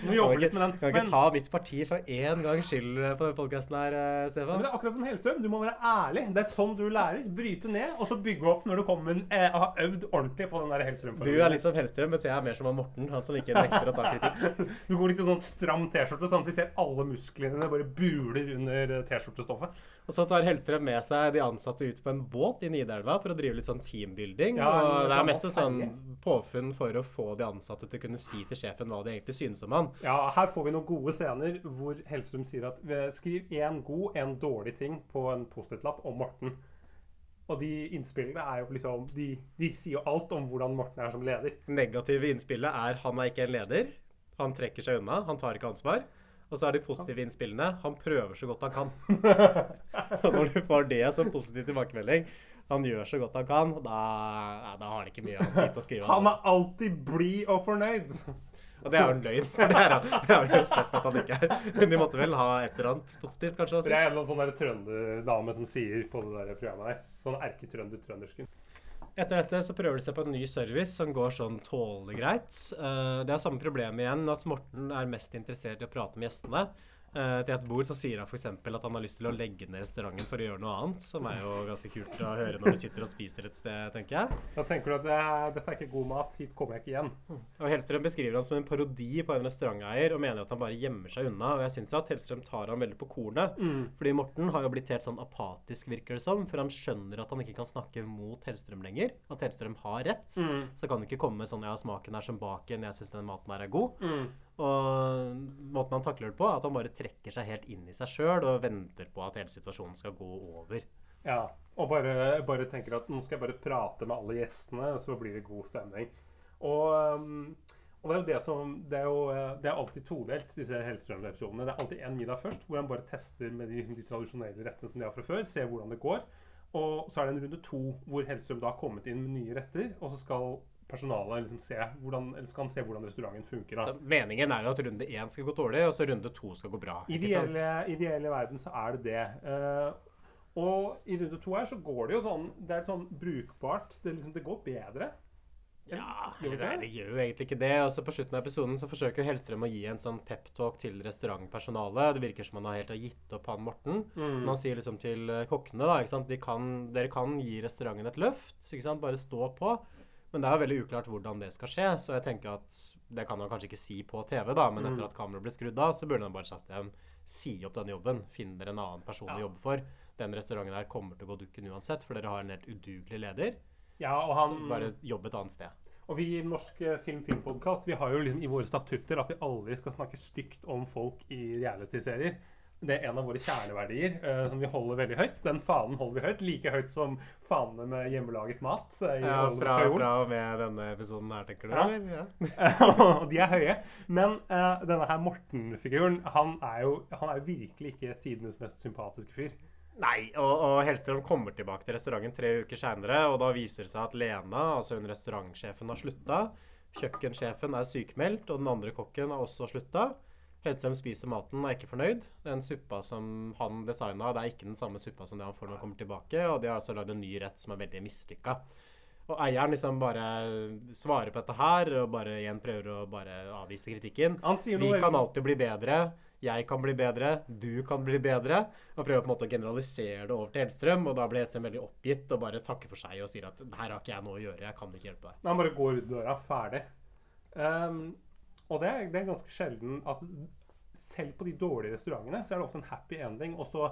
Vi jobber litt med den, Kan ikke men- ta mitt parti for én gangs skyld på denne podkasten her, Stefan. Men det er akkurat som Hellstrøm. Du må være ærlig. Det er sånn du lærer. Bryte ned, og så bygge opp når du kommer eh, har øvd ordentlig på den der hellstrøm Du er litt som Hellstrøm, mens jeg er mer som Morten, han som ikke nekter å ta kritikk. *laughs* Du går litt i sånn stram T-skjorte, sånn at vi ser alle musklene dine bare buler under eh, T-skjortestoffet. Og så tar Hellstrøm med seg de ansatte ut på en båt i Nidelva for å drive litt sånn teambuilding. Ja, og det er mest sånn. Påfunn for å få de ansatte til å kunne si til sjefen hva de egentlig synes om han. Ja, her får vi noen gode scener hvor Hellstrøm sier at skriv én god, én dårlig ting på en Post-It-lapp om Morten. Og de innspillene er jo liksom de, de sier jo alt om hvordan Morten er som leder. negative innspillet er han er ikke en leder. Han trekker seg unna. Han tar ikke ansvar. Og så er de positive innspillene han prøver så godt han kan. *laughs* *laughs* Og når du får det som positiv tilbakemelding, Han gjør så godt han kan, og da, ja, da har han ikke mye annet å skrive. Han er alltid blid og fornøyd. Og det er jo en løgn. For *laughs* det, er, han- det har vi jo sett at han ikke er. Men de måtte vel ha et eller annet positivt, kanskje? Det er en eller annen sånn der trønderdame som sier på det der programmet her. Sånn erketrønder-trøndersken. Etter dette så prøver de seg på en ny service som går sånn tålegreit. greit. Eh, det er samme problem igjen, at Morten er mest interessert i å prate med gjestene. Eh, til et bord så sier han f.eks. at han har lyst til å legge ned restauranten for å gjøre noe annet, som er jo ganske kult å høre når du sitter og spiser et sted, tenker jeg. Da tenker du at det er, dette er ikke god mat, hit kommer jeg ikke igjen. Og Hellstrøm beskriver han som en parodi på en restauranteier og mener at han bare gjemmer seg unna. Og jeg syns at Hellstrøm tar han veldig på kornet. Mm. Fordi Morten har jo blitt helt sånn apatisk, virker det som. For han skjønner at han ikke kan snakke mot Hellstrøm lenger. At Hellstrøm har rett. Mm. Så kan han ikke komme med sånn ja, smaken er som baken, jeg syns den maten her er god. Og måten han takler det på, er at han bare trekker seg helt inn i seg sjøl og venter på at hele situasjonen skal gå over. Ja, og bare, bare tenker at nå skal jeg bare prate med alle gjestene, så blir det god stemning. Og, um, og det er jo det som Det er jo det er alltid todelt, disse Hellstrøm-episodene. Det er alltid en middag først, hvor han bare tester med de, de tradisjonelle rettene som de har fra før. Ser hvordan det går. Og så er det en runde to hvor Hellstrøm da har kommet inn med nye retter, og så skal personalet liksom se hvordan, eller skal han se hvordan restauranten funker. da. Så meningen er jo at runde én skal gå dårlig, og så runde to skal gå bra. I ideelle, verden så er det det. Uh, og i runde to her så går det jo sånn Det er sånn brukbart. Det, liksom, det går bedre. Ja, det det, gjør jo egentlig ikke det. Og så På slutten av episoden så forsøker Hellstrøm å gi en sånn peptalk til restaurantpersonalet. Det virker som han har helt har gitt opp han Morten. Mm. Men han sier liksom til eh, kokkene da? De kan, dere kan gi restauranten et løft. Bare stå på. Men det er jo veldig uklart hvordan det skal skje. Så jeg tenker at det kan han kanskje ikke si på TV, da, men Mm. etter at kameraet ble skrudd av, så burde han bare sagt til dem si opp den jobben. Finn dere en annen person å jobbe for. Den restauranten her kommer til å gå dukken uansett, for dere har en helt udugelig leder. Ja, og han Så bare jobb et annet sted. Og vi i Norsk eh, Film Filmpodkast vi har jo liksom i våre statutter at vi aldri skal snakke stygt om folk i reality-serier. Det er en av våre kjerneverdier eh, som vi holder veldig høyt. Den fanen holder vi høyt. Like høyt som fanene med hjemmelaget mat. i Ja, fra, fra og med denne episoden her, tenker du? Ja. eller? Ja. og *laughs* de er høye. Men eh, denne her Morten-figuren, han, er jo- han er jo virkelig ikke tidenes mest sympatiske fyr. Nei, og, og Hellstrøm kommer tilbake til restauranten tre uker seinere, og da viser det seg at Lena, altså hun restaurantsjefen, har slutta. Kjøkkensjefen er sykemeldt, og den andre kokken har også slutta. Hellstrøm spiser maten og er ikke fornøyd. Den suppa som han designa, det er ikke den samme suppa som det han får når han kommer tilbake, og de har altså lagd en ny rett som er veldig mislykka. Og eieren liksom bare svarer på dette her, og bare igjen prøver å bare avvise kritikken. Vi kan alltid bli bedre. Jeg kan bli bedre. Du kan bli bedre. Og prøver på en måte å generalisere det over til Hellstrøm. Og da blir Hellstrøm veldig oppgitt og bare takker for seg og sier at her har ikke jeg noe å gjøre. Jeg kan ikke hjelpe deg. Han bare går ut døra, ferdig. Ehm, og det det er ganske sjelden at selv på de dårlige restaurantene så er det ofte en happy ending. Og så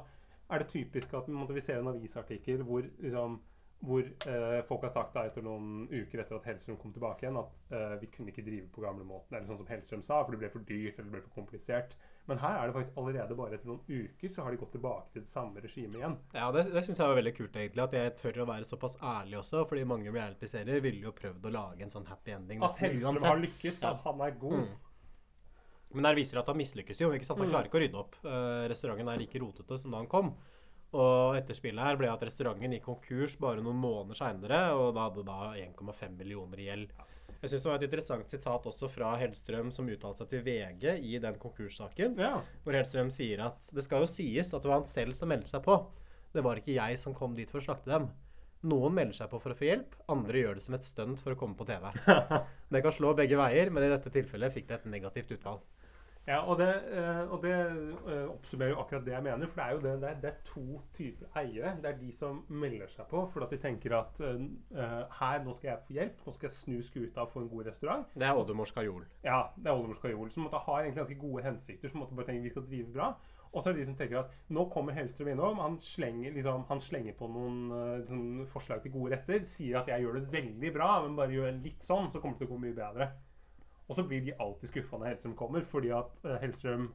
er det typisk at måtte vi ser en avisartikkel hvor, liksom, hvor eh, folk har sagt da etter noen uker etter at Hellstrøm kom tilbake igjen, at eh, vi kunne ikke drive på gamlemåten, eller sånn som Hellstrøm sa, for det ble for dyrt eller det ble for komplisert. Men her er det faktisk allerede bare etter noen uker så har de gått tilbake til det samme regimet igjen. Ja, det, det syns jeg var veldig kult, egentlig. At jeg tør å være såpass ærlig også. Fordi mange reality-serier ville jo prøvd å lage en sånn happy ending. At Hellstrøm har lykkes, at han er god. Mm. Men her viser det at han mislykkes jo. ikke sant? Han Mm. klarer ikke å rydde opp. Uh, restauranten er like rotete som da han kom. Og etterspillet her ble at restauranten gikk konkurs bare noen måneder seinere, og da hadde da 1,5 millioner i gjeld. Jeg syns det var et interessant sitat også fra Hellstrøm, som uttalte seg til VG i den konkurssaken. Hvor Hellstrøm sier at det skal jo sies at det var han selv som meldte seg på. Det var ikke jeg som kom dit for å slakte dem. Noen melder seg på for å få hjelp, andre gjør det som et stunt for å komme på TV. *laughs* Det kan slå begge veier, men i dette tilfellet fikk det et negativt utfall. Ja, og det, eh, og det eh, oppsummerer jo akkurat det jeg mener. For det er jo det, det, er, det er to typer eiere. Det er de som melder seg på fordi at de tenker at eh, her, nå skal jeg få hjelp. Nå skal jeg snu skuta og få en god restaurant. Det er Oldemors Kajol. Ja, det er Oldemors Kajol. Som måtte ha egentlig ganske gode hensikter. Som måtte bare tenker vi skal drive bra. Og så er det de som tenker at nå kommer Hellstrøm innom. Han slenger, liksom, han slenger på noen eh, sånn forslag til gode retter. Sier at jeg gjør det veldig bra, men bare gjør litt sånn, så kommer det til å gå mye bedre. Og så blir de alltid skuffa når Hellstrøm kommer, fordi at eh, Hellstrøm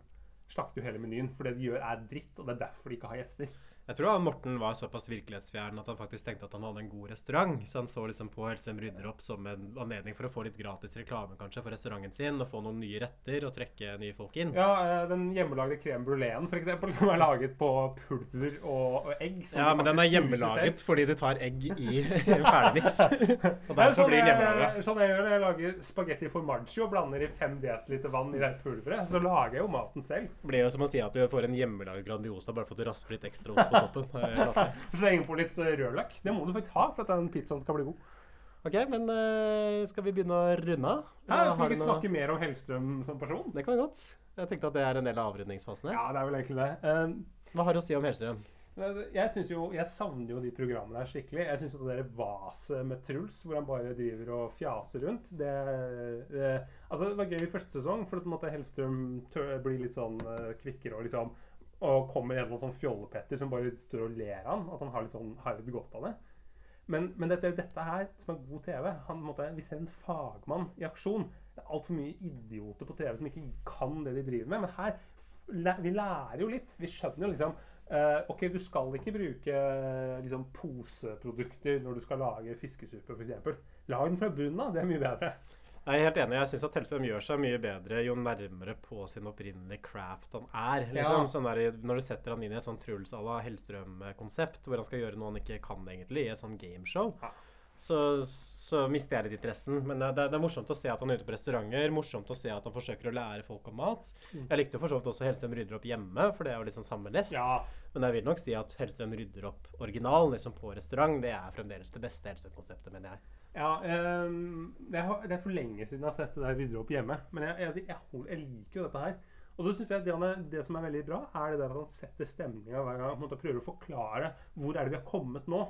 slakter jo hele menyen. For det de gjør, er dritt, og det er derfor de ikke har gjester. Jeg tror han Morten var såpass virkelighetsfjern at han faktisk tenkte at han hadde en god restaurant. Så han så liksom på Helsem rydder opp som en anledning for å få litt gratis reklame kanskje for restauranten sin, og få noen nye retter og trekke nye folk inn. Ja, eh, den hjemmelagde crème bruléen, eksempel, som er laget på pulver og, og egg. som Ja, men den er hjemmelaget fordi du tar egg i *laughs* ferdigmiks. *laughs* Og er derfor sånn blir den jeg, hjemmelaga. sånn jeg gjør når jeg lager spagetti formaggio og blander i 5 dl vann i det pulveret. Så lager jeg jo maten selv. Det blir jo som å si at du får en hjemmelaget Grandiosa bare for at du rasper litt ekstra ost på toppen. Slenge *laughs* på litt eh, rødløk. Det må du faktisk ha for at den pizzaen skal bli god. Ok, men uh, skal vi begynne å runde av? Ikke du vi noe- snakke mer om Hellstrøm som person. Det kan vi godt. Jeg tenkte at det er en del av avrundingsfasen her. Ja, det er vel egentlig det. Um, Hva har du å si om Hellstrøm? Jeg, synes jo, jeg savner jo de programmene her skikkelig. Jeg syns at det vaset med Truls, hvor han bare driver og fjaser rundt det, det Altså, det var gøy i første sesong, for at Hellstrøm blir litt sånn eh, kvikkere og liksom Og kommer en sånn fjollepetter som bare står og ler av han. At han har litt, sånn, har litt godt av det. Men, men dette, dette her, som er god TV han, måtte, Vi ser en fagmann i aksjon. Det er altfor mye idioter på TV som ikke kan det de driver med. Men her vi lærer jo litt. Vi skjønner jo liksom Uh, Ok, du skal ikke bruke eh, liksom, poseprodukter når du skal lage fiskesuppe, f.eks. Lag den fra bunnen av. Det er mye bedre. Jeg er helt enig. Jeg syns at Hellstrøm gjør seg mye bedre jo nærmere på sin opprinnelige craft han er. Liksom. Ja. Sånn der, når du setter han inn i et sånn Truls à la Hellstrøm-konsept, hvor han skal gjøre noe han ikke kan egentlig, i et sånn gameshow, så, så mister jeg litt interessen. Men det, det, er morsomt å se at han er ute på restauranter, morsomt å se at han forsøker å lære folk om mat. Mm. Jeg likte for så vidt også Hellstrøm rydder opp hjemme, for det er jo sånn samme lest. Ja. Men jeg vil nok si at Hellstrøm rydder opp originalen liksom på restaurant. Det er fremdeles det beste Hellstrøm-konseptet, mener jeg. Ja, um, det, er, det er for lenge siden jeg har sett det der rydde opp hjemme. Men jeg, jeg, jeg, jeg liker jo dette her. Og så synes jeg det, er, det som er veldig bra, er det der at han setter stemninga hver gang. Han prøver å forklare hvor er det vi har kommet nå.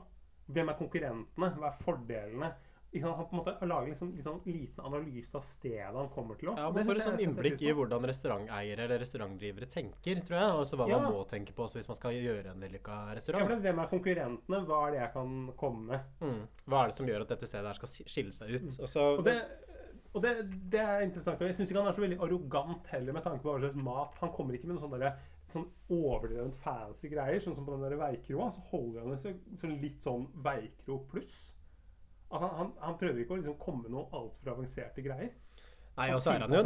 Hvem er konkurrentene? Hva er fordelene? Ikke sant? Han på en måte lager liksom, liksom liten analyse av stedet han kommer til. Ja, Og man får et sånn innblikk i hvordan restauranteiere eller restaurantdrivere tenker, tror jeg. Og så hva Ja. man må tenke på også hvis man skal gjøre en vellykka Ja, restaurant. for Hvem er konkurrentene? Hva er det jeg kan komme med? Mm. Hva er det som gjør at dette stedet her skal skille seg ut? Og så, Og det, og det, det er interessant. Jeg syns ikke han er så veldig arrogant heller med tanke på hva slags mat. Han kommer ikke med noen sånne der, sånn overdrevent fancy greier. Sånn som på den der veikroa, så holder han seg så, så litt sånn veikro pluss. Han, han, han prøver ikke å liksom komme med noe altfor avanserte greier. Nei, og så er han jo.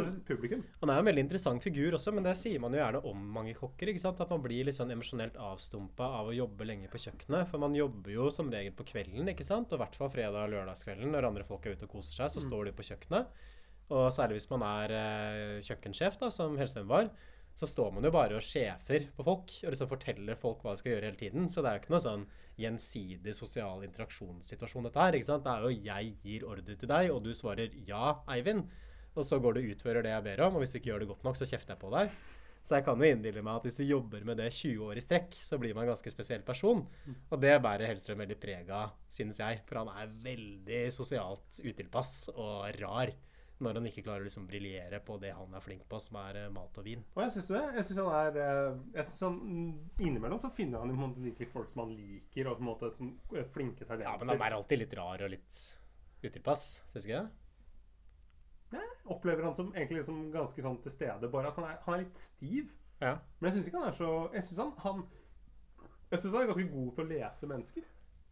Han er jo en veldig interessant figur også, men det sier man jo gjerne om mange kokker. ikke sant? At man blir litt sånn emosjonelt avstumpa av å jobbe lenge på kjøkkenet. For man jobber jo som regel på kvelden, ikke sant? Og i hvert fall fredag og lørdagskvelden når andre folk er ute og koser seg, så Mm. står de på kjøkkenet. Og særlig hvis man er eh, kjøkkensjef, da, som Helstein var, så står man jo bare og sjefer på folk og liksom forteller folk hva de skal gjøre hele tiden. Så det er jo ikke noe sånn gjensidig sosial interaksjonssituasjon, dette her. ikke sant? Det er jo jeg gir ordre til deg, og du svarer ja, Eivind. Og så går du og utfører det jeg ber om, og hvis du ikke gjør det godt nok, så kjefter jeg på deg. Så jeg kan jo innbille meg at hvis du jobber med det 20 år i strekk, så blir man en ganske spesiell person. Og det bærer Hellstrøm veldig preg av, synes jeg. For han er veldig sosialt utilpass og rar når han ikke klarer å liksom briljere på det han er flink på, som er eh, mat og vin. Og jeg syns det. Jeg synes han er eh, jeg synes han, mm, Innimellom så finner han måte virkelig folk som han liker, og på en måte som er flinke talenter. Ja, men han er alltid litt rar og litt utilpass, syns ikke det? Jeg opplever han som egentlig som ganske sånn til stede, bare at han er, han er litt stiv. Ja. Men jeg syns ikke han er så Jeg syns han, han Jeg synes han er ganske god til å lese mennesker.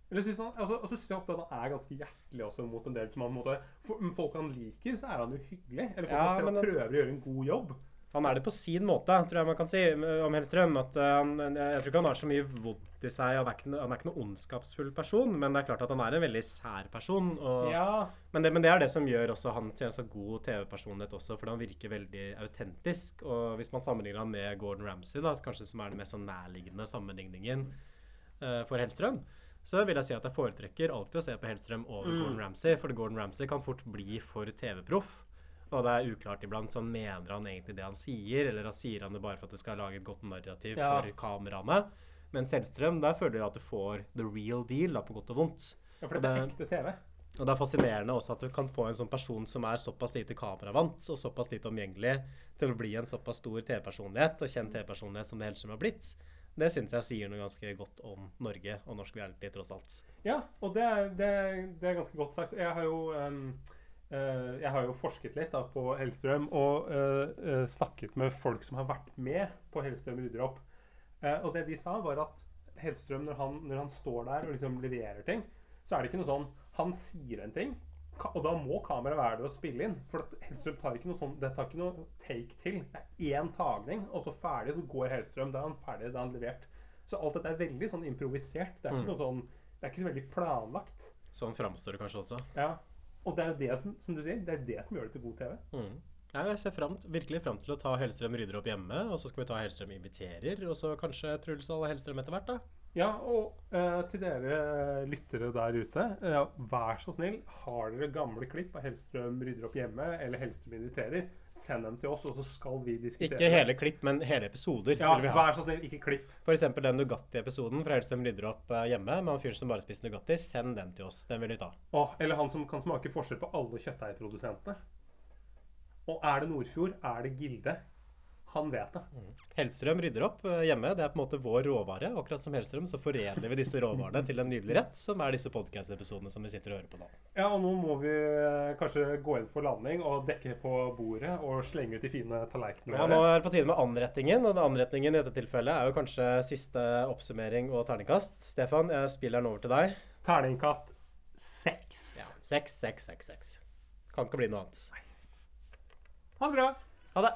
Eller synes han, altså, og så syns jeg ofte at han er ganske hjertelig også mot en del som han måte for, Folk han liker, så er han jo hyggelig. Eller folk Ja, han selv han prøver å gjøre en god jobb. Han er det på sin måte, tror jeg man kan si om Hellstrøm. At uh, han, jeg tror ikke han har så mye vondt i seg. Han er, ikke, han er ikke noen ondskapsfull person, men det er klart at han er en veldig sær person. Og, Ja. men, det, men det er det som gjør også han til en så god TV-personlighet også, fordi han virker veldig autentisk. Og hvis man sammenligner han med Gordon Ramsay, da, kanskje som er den mest sånn nærliggende sammenligningen uh, for Hellstrøm, så vil jeg si at jeg foretrekker alltid å se på Hellstrøm over Mm. Gordon Ramsay, for Gordon Ramsay kan fort bli for TV-proff. Og det er uklart iblant, så mener han egentlig det han sier, eller han sier han det bare for at det skal lage et godt narrativ Ja. for kameraene. Mens Hellstrøm, der føler jeg at du får the real deal, da, på godt og vondt. Ja, for det er ekte TV. og det er fascinerende også at du kan få en sånn person som er såpass lite kameravant og såpass lite omgjengelig til å bli en såpass stor TV-personlighet og kjent TV-personlighet som det Hellstrøm har blitt. Det syns jeg sier noe ganske godt om Norge og norsk reality, tross alt. Ja, og det det, det er ganske godt sagt. Jeg har jo um, uh, jeg har jo forsket litt da, på Hellstrøm og uh, uh, snakket med folk som har vært med på Hellstrøm rydder opp. Og det de sa, var at Hellstrøm, når han, når han står der og liksom leverer ting, så er det ikke noe sånn Han sier en ting, og da må kameraet være der og spille inn. For Hellstrøm tar ikke noe sånn Det tar ikke noe take til. Det er én tagning, og så ferdig, så går Hellstrøm. Da er han ferdig, da er han levert. Så alt dette er veldig sånn improvisert. Det er ikke Mm. noe sånn Det er ikke så veldig planlagt. Sånn framstår det kanskje også. Ja. Og det er jo det som, som du sier, det er det som gjør det til god TV. Mm. Ja, jeg ser frem, virkelig fram til å ta Hellstrøm rydder opp hjemme, og så skal vi ta Hellstrøm inviterer, og så kanskje Truls og Hellstrøm etter hvert, da. Ja, og eh, til dere lyttere der ute, eh, vær så snill, har dere gamle klipp av Hellstrøm rydder opp hjemme, eller Hellstrøm inviterer, send dem til oss, og så skal vi diskutere. Ikke hele klipp, men hele episoder. Ja, vær så snill, ikke klipp. Eksempel den Nugatti-episoden fra Hellstrøm rydder opp eh, hjemme, med han fyren som bare spiser Nugatti. Send den til oss. Den vil vi ta. Åh, eller han som kan smake forskjell på alle kjøttdeigprodusentene. Og er det Nordfjord, er det Gilde. Han vet det. Hellstrøm rydder opp eh, hjemme. Det er på en måte vår råvare. Akkurat som Hellstrøm så foredler vi disse råvarene til en nydelig rett, som er disse podkast-episodene som vi sitter og hører på nå. Ja, og nå må vi eh, kanskje gå inn for landing og dekke på bordet og slenge ut de fine tallerkenene Ja, nå er det på tide med anretningen, og den anretningen i dette tilfellet er jo kanskje siste oppsummering og terningkast. Stefan, jeg spiller den over til deg. Terningkast seks. Ja, seks, seks, seks, seks. Kan ikke bli noe annet. Ha det bra. Ha det.